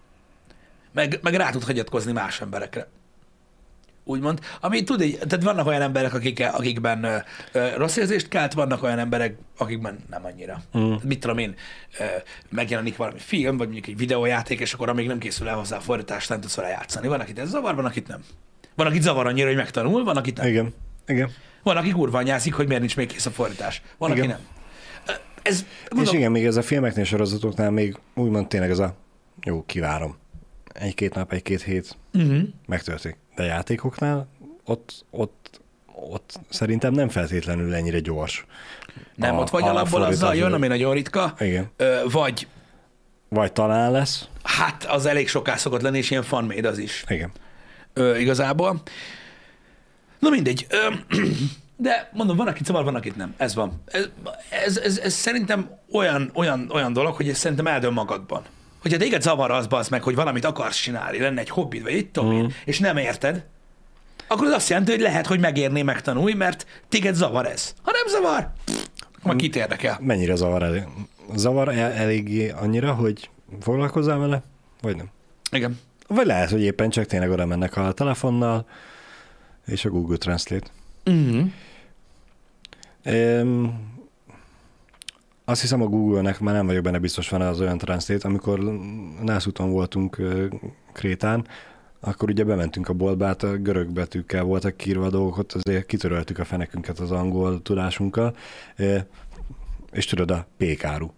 Meg, meg rá tud hagyatkozni más emberekre. Úgymond. Ami tud, egy- tehát vannak olyan emberek, akik, akikben ö, ö, rossz érzést kelt, vannak olyan emberek, akikben nem annyira. Mm. Mit tudom én, ö, megjelenik valami film, vagy mondjuk egy videójáték, és akkor amíg nem készül el hozzá a fordítás, nem tudsz vele játszani. Van, akit ez zavar, van, akit nem. Van, akit zavar annyira, hogy megtanul, van, akit nem. Igen. Igen. Van, aki kurva anyázik, hogy miért nincs még kész a fordítás. Van, Igen. aki nem. Ez, És mondom, igen, még ez a filmeknél, sorozatoknál még úgymond tényleg ez a jó, kivárom. Egy-két nap, egy-két hét uh-huh. megtörténik. De játékoknál ott, ott, ott szerintem nem feltétlenül ennyire gyors. nem, a- ott vagy a alapból azzal jön, ami nagyon ritka, Igen. ö, vagy Vagy talán lesz. hát az elég soká szokott lenni, és ilyen fanmade az is. Igen. ö, igazából. Na mindegy. Ö, de mondom, van, akit zavar, van, akit nem. Ez van. Ez, ez, ez, ez szerintem olyan, olyan, olyan dolog, hogy ez szerintem eldől magadban. Hogyha téged zavar az, az meg, hogy valamit akarsz csinálni, lenne egy hobbid, vagy itt tudom én, és nem érted, akkor az azt jelenti, hogy lehet, hogy megérné megtanulni, mert téged zavar ez. Ha nem zavar, pff, akkor már kit érdekel. Mennyire zavar el? Zavar el, eléggé annyira, hogy foglalkozzál vele? Vagy nem? Igen. Vagy lehet, hogy éppen csak tényleg oda mennek a telefonnal, és a Google Translate. Uh-huh. Um, azt hiszem a Google-nek már nem vagyok benne biztos van az olyan translate, amikor nászúton voltunk Krétán, akkor ugye bementünk a boltba, hát a görög betűkkel voltak kiírva a dolgok, ott azért kitöröltük a fenekünket az angol tudásunkkal, és tudod, a pékáru.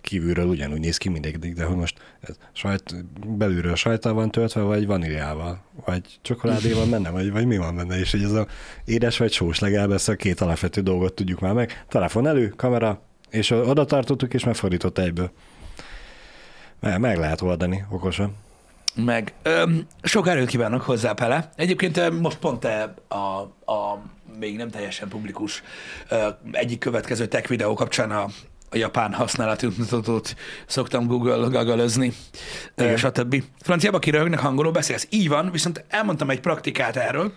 Kívülről ugyanúgy néz ki mindegyik, de hogy most ez sajt, belülről sajttal van töltve, vagy vaníliával, vagy csokoládéval benne, vagy, vagy mi van benne, és hogy ez a édes vagy sós legalább ezt a két alapvető dolgot tudjuk már meg. Telefon elő, kamera, és oda tartottuk, és megfordított egyből. Meg, meg lehet oldani okosan. meg. Öm, sok erőt kívánok hozzá, Pele. Egyébként most pont te a, a még nem teljesen publikus egyik következő tech videó kapcsán a, a japán használati útmutatót szoktam Google gagalözni, Igen. stb. Franciába kiröhögnek, hangoló beszélsz. Így van, viszont elmondtam egy praktikát erről,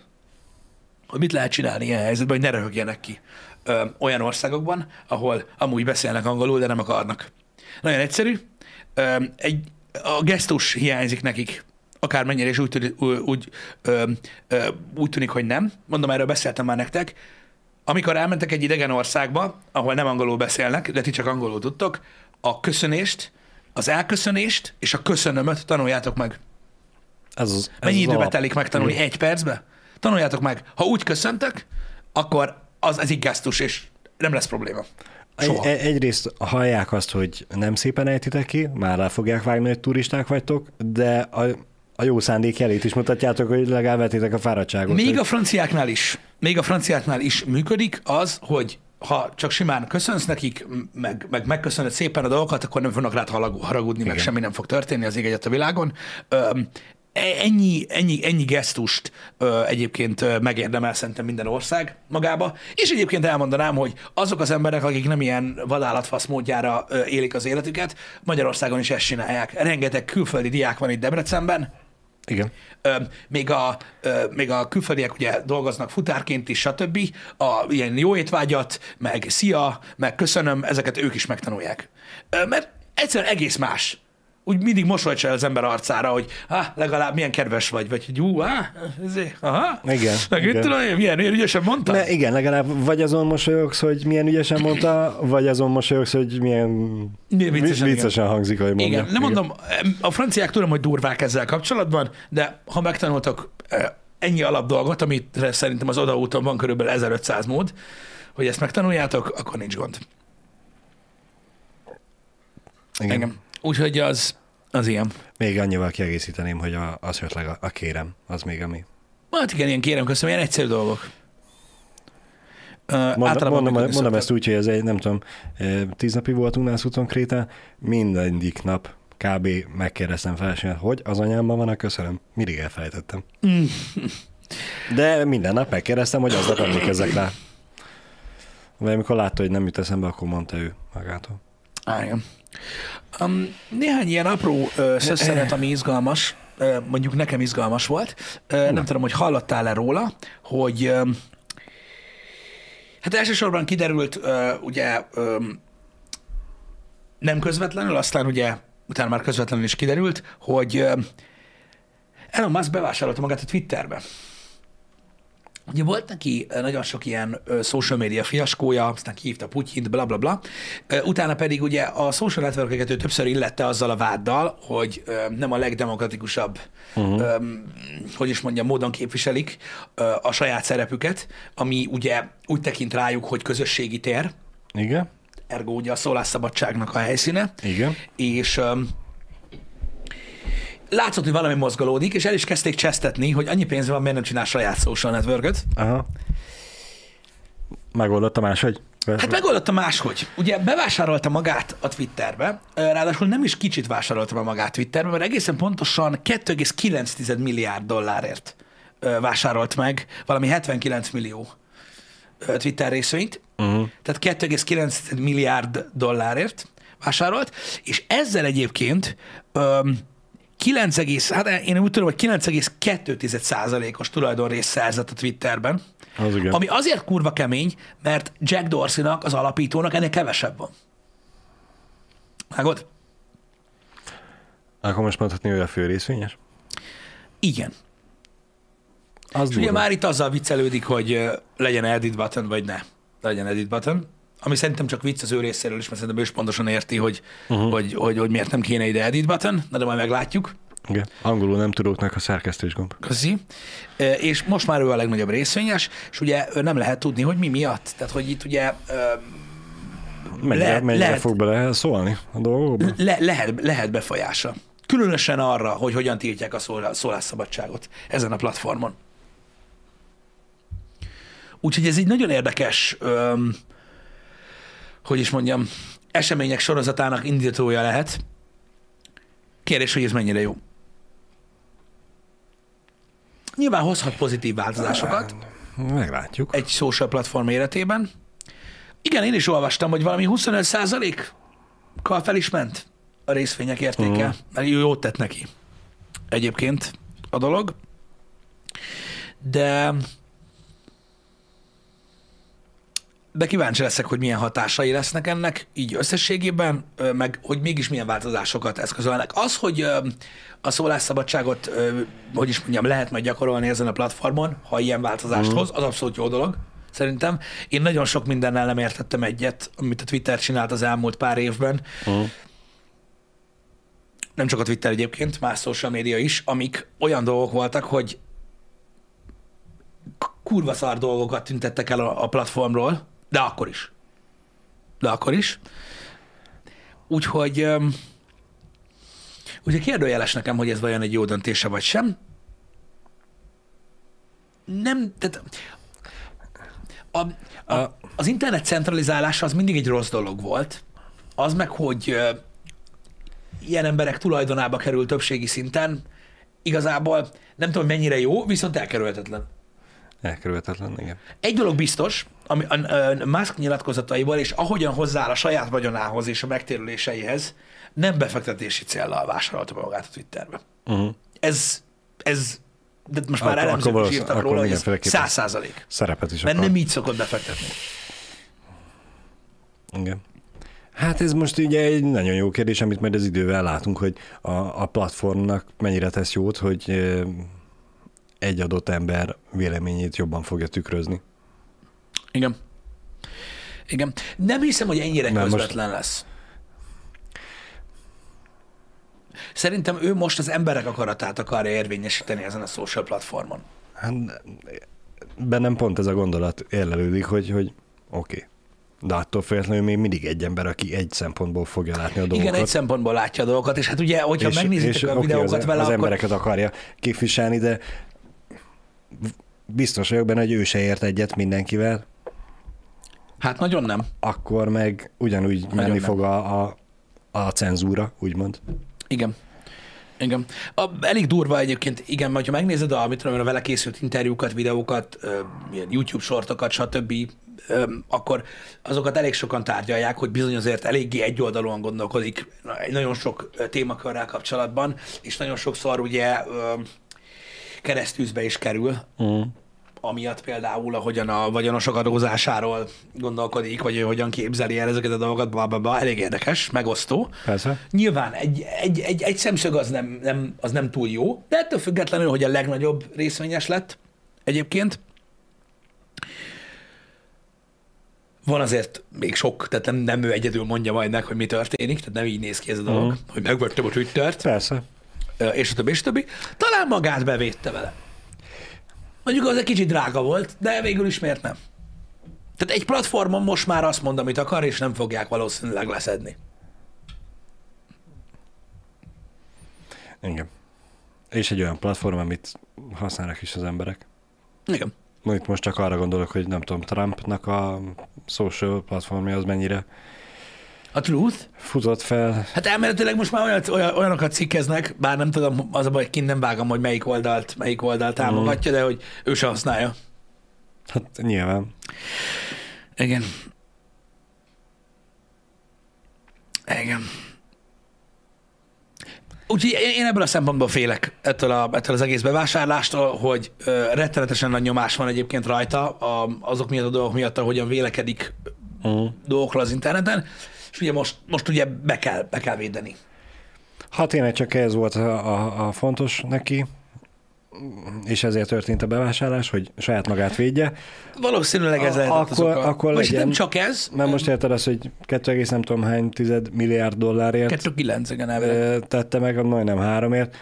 hogy mit lehet csinálni ilyen helyzetben, hogy ne röhögjenek ki ö, olyan országokban, ahol amúgy beszélnek angolul, de nem akarnak. Nagyon egyszerű. Ö, egy, a gesztus hiányzik nekik, akármennyire is úgy, tűnik, úgy, ö, ö, úgy tűnik, hogy nem. Mondom, erről beszéltem már nektek. Amikor elmentek egy idegen országba, ahol nem angolul beszélnek, de ti csak angolul tudtok, a köszönést, az elköszönést és a köszönömöt tanuljátok meg. Ez az, ez Mennyi az időbe alap. telik megtanulni? Egy percbe? Tanuljátok meg. Ha úgy köszöntök, akkor az, ez egy gesztus, és nem lesz probléma. Soha. Egy, egyrészt hallják azt, hogy nem szépen ejtitek ki, már rá fogják vágni, hogy turisták vagytok, de a, a jó szándék jelét is mutatjátok, hogy legalább vetitek a fáradtságot. Még hogy- a franciáknál is, még a franciáknál is működik az, hogy ha csak simán köszönsz nekik, meg, meg megköszönöd szépen a dolgokat, akkor nem fognak rád haragudni, meg Igen. semmi nem fog történni az ég egyet a világon. Öm, e- ennyi, ennyi, ennyi gesztust ö, egyébként megérdemel szerintem minden ország magába, és egyébként elmondanám, hogy azok az emberek, akik nem ilyen vadállatfasz módjára ö, élik az életüket, Magyarországon is ezt csinálják. Rengeteg külföldi diák van itt Debrecenben, Igen. Ö, még, a, ö, még a külföldiek ugye dolgoznak futárként is, stb. A ilyen jó étvágyat, meg szia, meg köszönöm, ezeket ők is megtanulják. Ö, mert egyszerűen egész más. Úgy mindig mosolyt se az ember arcára, hogy ha, legalább milyen kedves vagy, vagy hogy ú, á, ezé, aha. Igen, Meg igen. tudom milyen, milyen ügyesen mondtad? De igen, legalább vagy azon mosolyogsz, hogy milyen ügyesen mondta, vagy azon mosolyogsz, hogy milyen Milyen viccesen, vi- viccesen hangzik, ahogy mondja. Igen, nem mondom, a franciák tudom, hogy durvák ezzel kapcsolatban, de ha megtanultak eh, ennyi alapdolgot, amit szerintem az odaúton van körülbelül 1500 mód, hogy ezt megtanuljátok, akkor nincs gond. Igen. Engem. Úgyhogy az, az ilyen. Még annyival kiegészíteném, hogy a, az ötleg a, a kérem, az még ami. Hát igen, ilyen kérem, köszönöm, ilyen egyszerű dolgok. Uh, Mondom, mondom, mondom szoktak. ezt úgy, hogy ez egy, nem tudom, tíz napig voltunk nászúton Krétán, mindegyik nap kb. megkérdeztem fel, hogy az anyámban van a köszönöm. Mindig elfelejtettem. De minden nap megkérdeztem, hogy aznap emlékezzek rá. Vagy amikor látta, hogy nem jut eszembe, akkor mondta ő magától. Á, igen. Um, néhány ilyen apró uh, szösszenet, ami izgalmas, uh, mondjuk nekem izgalmas volt. Uh, nem tudom, hogy hallottál-e róla, hogy um, hát elsősorban kiderült, uh, ugye um, nem közvetlenül, aztán ugye utána már közvetlenül is kiderült, hogy um, Elon Musk bevásárolta magát a Twitterbe. Ugye volt neki nagyon sok ilyen social media fiaskója, aztán kihívta Putyint, bla bla bla. Utána pedig ugye a social network ő többször illette azzal a váddal, hogy nem a legdemokratikusabb, uh-huh. hogy is mondjam, módon képviselik a saját szerepüket, ami ugye úgy tekint rájuk, hogy közösségi tér, Igen? ergo ugye a szólásszabadságnak a helyszíne, Igen. és látszott, hogy valami mozgolódik, és el is kezdték csesztetni, hogy annyi pénz van, miért nem csinál saját social network Aha. Megoldotta máshogy? Hát megoldotta máshogy. Ugye bevásárolta magát a Twitterbe, ráadásul nem is kicsit vásárolta be magát Twitterbe, mert egészen pontosan 2,9 milliárd dollárért vásárolt meg valami 79 millió Twitter részvényt, uh-huh. tehát 2,9 milliárd dollárért vásárolt, és ezzel egyébként öm, 9, egész- hát én úgy tudom, hogy 9,2%-os tulajdonrészt szerzett a Twitterben, Az igen. ami azért kurva kemény, mert Jack Dorsey-nak, az alapítónak ennél kevesebb van. Vágod? Akkor most mondhatni, hogy a fő részvényes? Igen. Az És ugye már itt azzal viccelődik, hogy legyen edit button, vagy ne legyen edit button. Ami szerintem csak vicc az ő részéről is, mert szerintem ő is pontosan érti, hogy, uh-huh. hogy, hogy, hogy miért nem kéne ide edit button, na de majd meglátjuk. Igen. Angolul nem tudóknak a szerkesztős gomb. Köszi. Ö, És most már ő a legnagyobb részvényes, és ugye nem lehet tudni, hogy mi miatt. Tehát, hogy itt ugye ö, Mennyire, Lehet- mennyire lehet. fog bele szólni a dolgokba? le, lehet, lehet befolyása. Különösen arra, hogy hogyan tiltják a szól- szólásszabadságot ezen a platformon. Úgyhogy ez egy nagyon érdekes, öm, hogy is mondjam, események sorozatának indítója lehet. Kérdés, hogy ez mennyire jó. Nyilván hozhat pozitív változásokat Meglátjuk. egy social platform életében. Igen, én is olvastam, hogy valami 25%-kal fel is ment a részvények értéke, Mhm. mert jó jót tett neki egyébként a dolog. De de kíváncsi leszek, hogy milyen hatásai lesznek ennek, így összességében, meg hogy mégis milyen változásokat eszközölnek. Az, hogy a szólásszabadságot, hogy is mondjam, lehet majd gyakorolni ezen a platformon, ha ilyen változást hoz, az abszolút jó dolog, szerintem. Én nagyon sok mindennel nem értettem egyet, amit a Twitter csinált az elmúlt pár évben. Uh-huh. Nem csak a Twitter egyébként, más social média is, amik olyan dolgok voltak, hogy kurva szar dolgokat tüntettek el a, a platformról, de akkor is. De akkor is. Úgyhogy, úgyhogy kérdőjeles nekem, hogy ez vajon egy jó döntése vagy sem. Nem, tehát a, a, az internet centralizálása az mindig egy rossz dolog volt. Az meg, hogy ilyen emberek tulajdonába kerül többségi szinten, igazából nem tudom mennyire jó, viszont elkerülhetetlen. Elkerülhetetlen, igen. Egy dolog biztos, ami a, a Musk nyilatkozataiból, és ahogyan hozzááll a saját vagyonához és a megtérüléseihez, nem befektetési céllal vásárolta magát a Twitterbe. Uh-huh. Ez, ez, de most már elemzők is írtak róla, hogy ez száz százalék. Szerepet is Mert akar. nem így szokott befektetni. Igen. Hát ez most ugye egy nagyon jó kérdés, amit majd az idővel látunk, hogy a, a platformnak mennyire tesz jót, hogy egy adott ember véleményét jobban fogja tükrözni. Igen. Igen. Nem hiszem, hogy ennyire most- közvetlen lesz. Szerintem ő most az emberek akaratát akarja érvényesíteni ezen a social platformon. Hát bennem pont ez a gondolat érlelődik, hogy, hogy oké. Okay. De attól függetlenül még mindig egy ember, aki egy szempontból fogja látni a dolgokat. Igen, egy szempontból látja a dolgokat, és hát ugye, hogyha és, megnézitek a oké, videókat az, vele, az akkor... embereket akarja képviselni, de biztos vagyok benne, hogy ő se ért egyet mindenkivel, Hát nagyon nem. akkor meg ugyanúgy menni nem. fog a, a, a cenzúra, úgymond. Igen. Igen. A, elég durva egyébként, igen, mert ha megnézed a, mit tudom, a vele készült interjúkat, videókat, ö, ilyen YouTube sortokat, stb., ö, akkor azokat elég sokan tárgyalják, hogy bizony azért eléggé egyoldalúan gondolkodik nagyon sok témakörrel kapcsolatban, és nagyon sokszor ugye ö, keresztűzbe is kerül, Uh-huh. amiatt például, ahogyan a vagyonosok adózásáról gondolkodik, vagy ő hogyan képzeli el ezeket a dolgokat, bla, bla, bla, elég érdekes, megosztó. Persze. Nyilván egy, egy, egy, egy szemszög az nem, nem, az nem túl jó, de ettől függetlenül, hogy a legnagyobb részvényes lett egyébként, van azért még sok, tehát nem, nem ő egyedül mondja majd meg, hogy mi történik, tehát nem így néz ki ez a dolog, Mhm. hogy megvettem a Twittert, Persze. És a többi, és a többi. Talán magát bevédte vele. Mondjuk az egy kicsit drága volt, de végül is miért nem? Tehát egy platformon most már azt mond, amit akar, és nem fogják valószínűleg leszedni. Igen. És egy olyan platform, amit használnak is az emberek. Igen. Itt most csak arra gondolok, hogy nem tudom, Trumpnak a social platformja az mennyire A Truth? futott fel. Hát elméletileg most már olyan, olyan, olyanokat cikkeznek, bár nem tudom, az a baj, kint nem vágom, hogy melyik oldalt, melyik oldalt támogatja, de hogy ő se használja. Hát nyilván. Igen. Igen. Úgyhogy én én ebből a szempontból félek ettől, a, ettől az egész bevásárlástól, hogy ö, rettenetesen nagy nyomás van egyébként rajta a, azok miatt a dolgok miatt, ahogyan vélekedik Uh-huh. dolgokról az interneten, és ugye most, most ugye be kell, be kell védeni. Ha tényleg csak ez volt a, a, a fontos neki, és ezért történt a bevásárlás, hogy saját magát védje, Valószínűleg ez A- lehetett az akkor- oka. akkor legyen. nem csak ez, mert most érted azt, hogy 2, nem tudom hány tized milliárd dollárért 2,9 igen tette meg, majdnem háromért.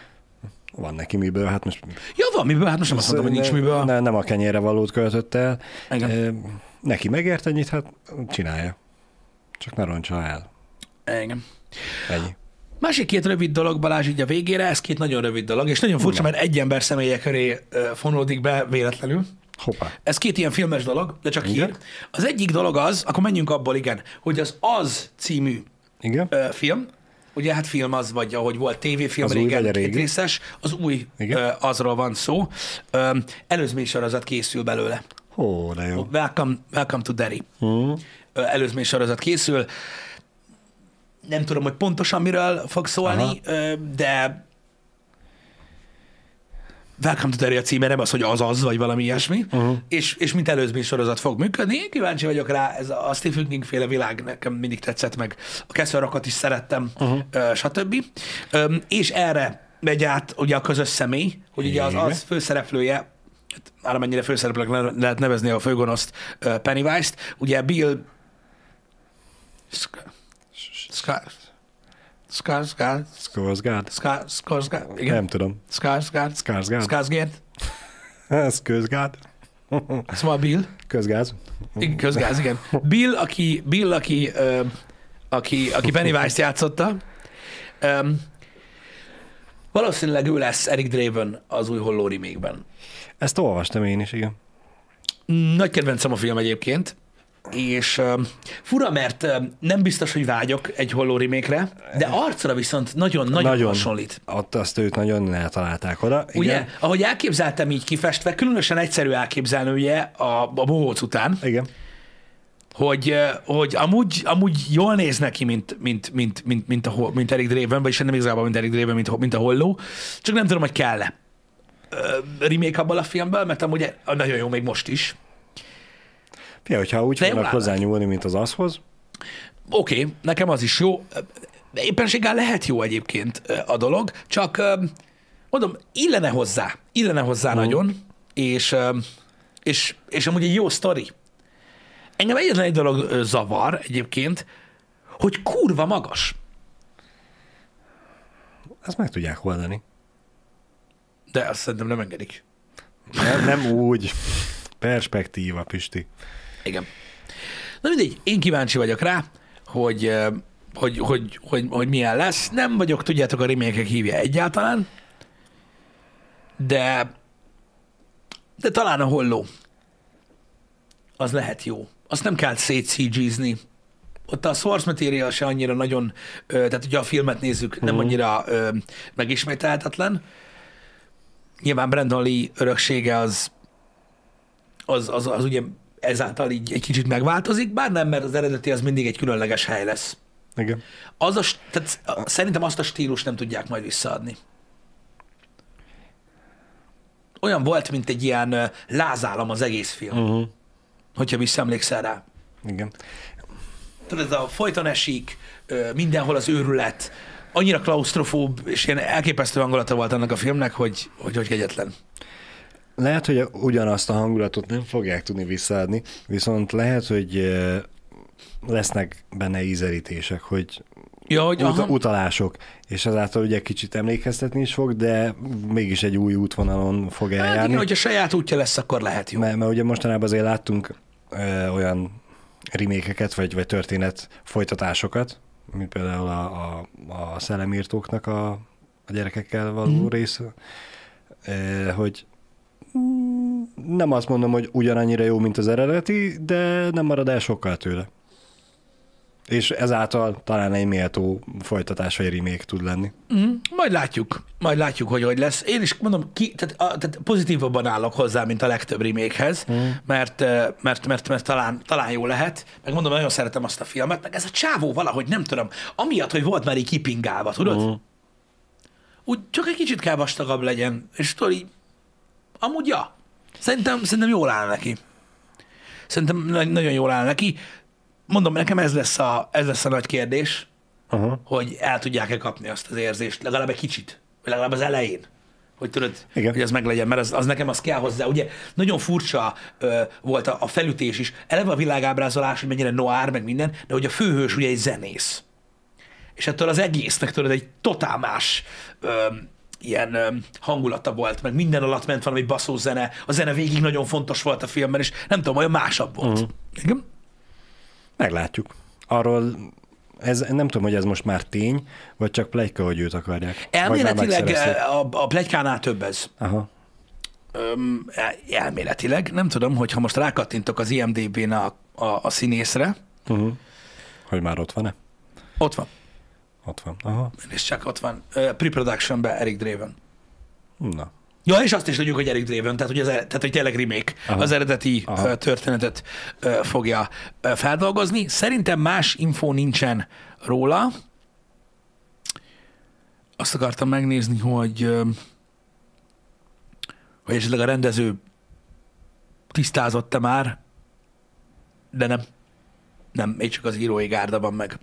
Van neki miből, hát most... Ja, van miből, hát most nem azt mondom, hogy nincs miből. Ne, nem a kenyére valót költött el. Ö, Neki megért ennyit, hát csinálja. Csak ne roncsa el. Igen. Ennyi. Másik két rövid dolog, Balázs, így a végére, ez két nagyon rövid dolog, és nagyon furcsa, mert egy ember személye köré fonódik be véletlenül. Hoppá. Ez két ilyen filmes dolog, de csak Igen. hír. Az egyik dolog az, akkor menjünk abból, igen, hogy az Az című Igen? ö, film, ugye hát film az, vagy ahogy volt tévéfilm Az új régen, két régi? részes, az új Igen. ö, azról van szó. Ö, előzmény sorozat készül belőle. Ó, de jó. Welcome, welcome to Derry. Hmm. Előzmény sorozat készül. Nem tudom, hogy pontosan miről fog szólni, ö, de Welcome to Derry a címe, nem az, hogy az az, vagy valami ilyesmi, uh-huh. és, és mint előzmény sorozat fog működni. Én kíváncsi vagyok rá, ez a Stephen King féle világ nekem mindig tetszett meg, a Keszarakat is szerettem, uh-huh. stb. És erre megy át ugye a közös személy, hogy ugye az, az főszereplője, hát valamennyire főszereplőnek le- lehet nevezni a főgonoszt Pennywise-t, ugye Bill Skarsgård, Skarsgård. Ska- Skarsgård, igen, Nem tudom. Skarsgård, Skarsgård. Skarsgård, Ez közgád. szóval Bill, Közgáz. igen, közgáz, igen. Bill, aki, Bill, aki, ö, aki, aki Pennywise-t játszotta, ö, valószínűleg ő lesz Eric Draven az új Holló remake-ben. Ezt olvastam én is, igen. Nagy kedvencem a film egyébként. És uh, fura, mert uh, nem biztos, hogy vágyok egy holló remake de arcra viszont nagyon-nagyon Nagyon. hasonlít. Ott azt őt nagyon eltalálták oda. Ugye, Igen. ahogy elképzeltem így kifestve, különösen egyszerű elképzelni ugye a, a bohóc után, Igen. hogy, eh, hogy amúgy, amúgy jól néz neki, mint, mint, mint, mint, mint, a, mint Eric Draven, vagyis nem igazából, mint Eric Draven, mint, mint a Holló, csak nem tudom, hogy kell-e remake abból a filmből, mert amúgy nagyon jó még most is. Fia, hogyha úgy fognak hozzányúlni, mint az azhoz, Oké, okay, nekem az is jó. Éppenséggel lehet jó egyébként ö, a dolog, csak ö, mondom, illene hozzá, illene hozzá Mhm. nagyon, és, ö, és, és amúgy egy jó sztori. Engem egyetlen egy dolog zavar egyébként, hogy kurva magas. ezt meg tudják oldani. De azt szerintem nem engedik. Nem, nem úgy. Perspektíva, Pisti. Igen. Na mindegy, én kíváncsi vagyok rá, hogy, hogy, hogy, hogy, hogy milyen lesz. Nem vagyok, tudjátok, a remékek hívja egyáltalán, de de talán a holló. Az lehet jó. Azt nem kell szétszígyízni. Ott a source material se annyira nagyon, tehát ugye a filmet nézzük, nem annyira ö, megismételhetetlen. Nyilván Brandon Lee öröksége az, az, az, az ugye ezáltal így egy kicsit megváltozik, bár nem, mert az eredeti az mindig egy különleges hely lesz. Igen. Az a, tehát szerintem azt a stílus nem tudják majd visszaadni. Olyan volt, mint egy ilyen ö, lázállam az egész film, Uh-huh. hogyha visszaemlékszel rá. Igen. Tudod, ez a folyton esik, mindenhol az őrület, annyira klaustrofób, és ilyen elképesztő hangulata volt annak a filmnek, hogy, hogy, hogy kegyetlen. Lehet, hogy ugyanazt a hangulatot nem fogják tudni visszaadni, viszont lehet, hogy lesznek benne ízelítések, hogy Ja, hogy aha, ut- utalások, és ezáltal ugye kicsit emlékeztetni is fog, de mégis egy új útvonalon fog hát eljárni. igen, hogyha saját útja lesz, akkor lehet jó. Mert, mert ugye mostanában azért láttunk ö, olyan remékeket, vagy, vagy történet folytatásokat, mint például a, a, a szellemírtóknak a, a gyerekekkel való mm. rész, ö, hogy nem azt mondom, hogy ugyanannyira jó, mint az eredeti, de nem marad el sokkal tőle. És ezáltal talán egy méltó folytatás vagy remake tud lenni. Mm, majd látjuk, majd látjuk, hogy hogy lesz. Én is mondom, ki, tehát, a, tehát pozitívabban állok hozzá, mint a legtöbb remékhez, mm. mert, mert, mert, mert talán, talán jó lehet. Meg mondom, nagyon szeretem azt a filmet, meg ez a csávó valahogy nem tudom, amiatt, hogy volt már így kipingálva, tudod? Mm. Úgy csak egy kicsit kell vastagabb legyen, és tudod így, amúgy ja, szerintem, szerintem jól áll neki. Szerintem na- nagyon jól áll neki. Mondom, nekem ez lesz a, ez lesz a nagy kérdés, Aha. hogy el tudják-e kapni azt az érzést, legalább egy kicsit, vagy legalább az elején, hogy tudod, Igen. hogy ez meglegyen, mert az, az nekem az kell hozzá. Ugye nagyon furcsa ö, volt a, a felütés is, eleve a világábrázolás, hogy mennyire noir, meg minden, de hogy a főhős ugye egy zenész. És ettől az egésznek tudod, egy totál más ö, ilyen ö, hangulata volt, meg minden alatt ment valami baszó zene, a zene végig nagyon fontos volt a filmben, és nem tudom, olyan másabb volt. Uh-huh. Igen? Meglátjuk. Arról ez, nem tudom, hogy ez most már tény, vagy csak plegyka, hogy őt akarják. Elméletileg ö, a, a plegykánál több ez. Aha. Öm, el- elméletileg. Nem tudom, hogy ha most rákattintok az IMDB-n a, a, a színészre, Uh-huh. Hogy már ott van-e? ott van, Ott van. Aha. és csak ott van, Ö, pre-productionben Eric Draven. Na. Ja, és azt is tudjuk, hogy Eric Draven, tehát hogy, az, tehát, hogy tényleg remake, Aha. Az eredeti Aha. Történetet fogja ö, feldolgozni. Szerintem más info nincsen róla. Azt akartam megnézni, hogy, hogy esetleg a rendező tisztázott-e már, de nem. Nem, még csak az írói gárda van meg.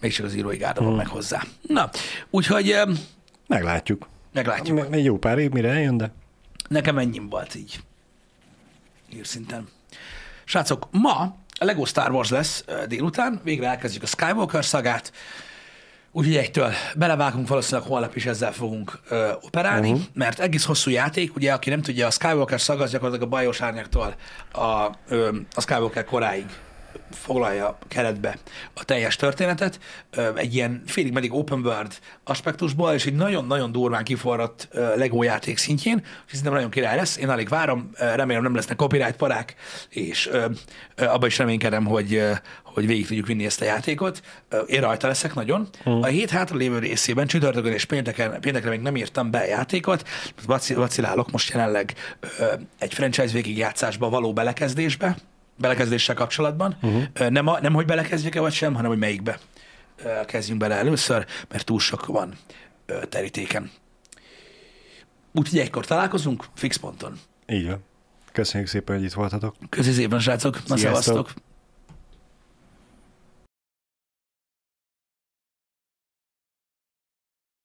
Még csak az írói gárda van meg hozzá. Na, úgyhogy Meglátjuk. meglátjuk. Még jó pár év, mire eljön, de Nekem ennyim volt így. Írszintén. Srácok, ma a Lego Star Wars lesz délután, végre elkezdjük a Skywalker szagát, úgyhogy egytől belevágunk, valószínűleg holnap is ezzel fogunk ö, operálni, uh-huh. mert egész hosszú játék, ugye, aki nem tudja, a Skywalker szaga az gyakorlatilag a bajos árnyaktól a, ö, a Skywalker koráig foglalja keretbe a teljes történetet, egy ilyen félig meddig open world aspektusból, és egy nagyon-nagyon durván kiforrott Lego játék szintjén, és szerintem nagyon király lesz. Én alig várom, remélem nem lesznek copyright parák, és abban is reménykedem, hogy, hogy végig tudjuk vinni ezt a játékot. Én rajta leszek nagyon. A hét hátra lévő részében, csütörtökön és pénteken, péntekre még nem írtam be a játékot, Vaci- vacilálok most jelenleg egy franchise végigjátszásba való belekezdésbe, belekezdéssel kapcsolatban. Uh-huh. Nem, a, nem, hogy belekezdjük-e vagy sem, hanem hogy melyikbe kezdjünk bele először, mert túl sok van terítéken. Úgyhogy egykor találkozunk, fix ponton. Így van. Köszönjük szépen, hogy itt voltatok. Közi szépen, srácok. Na, szevasztok.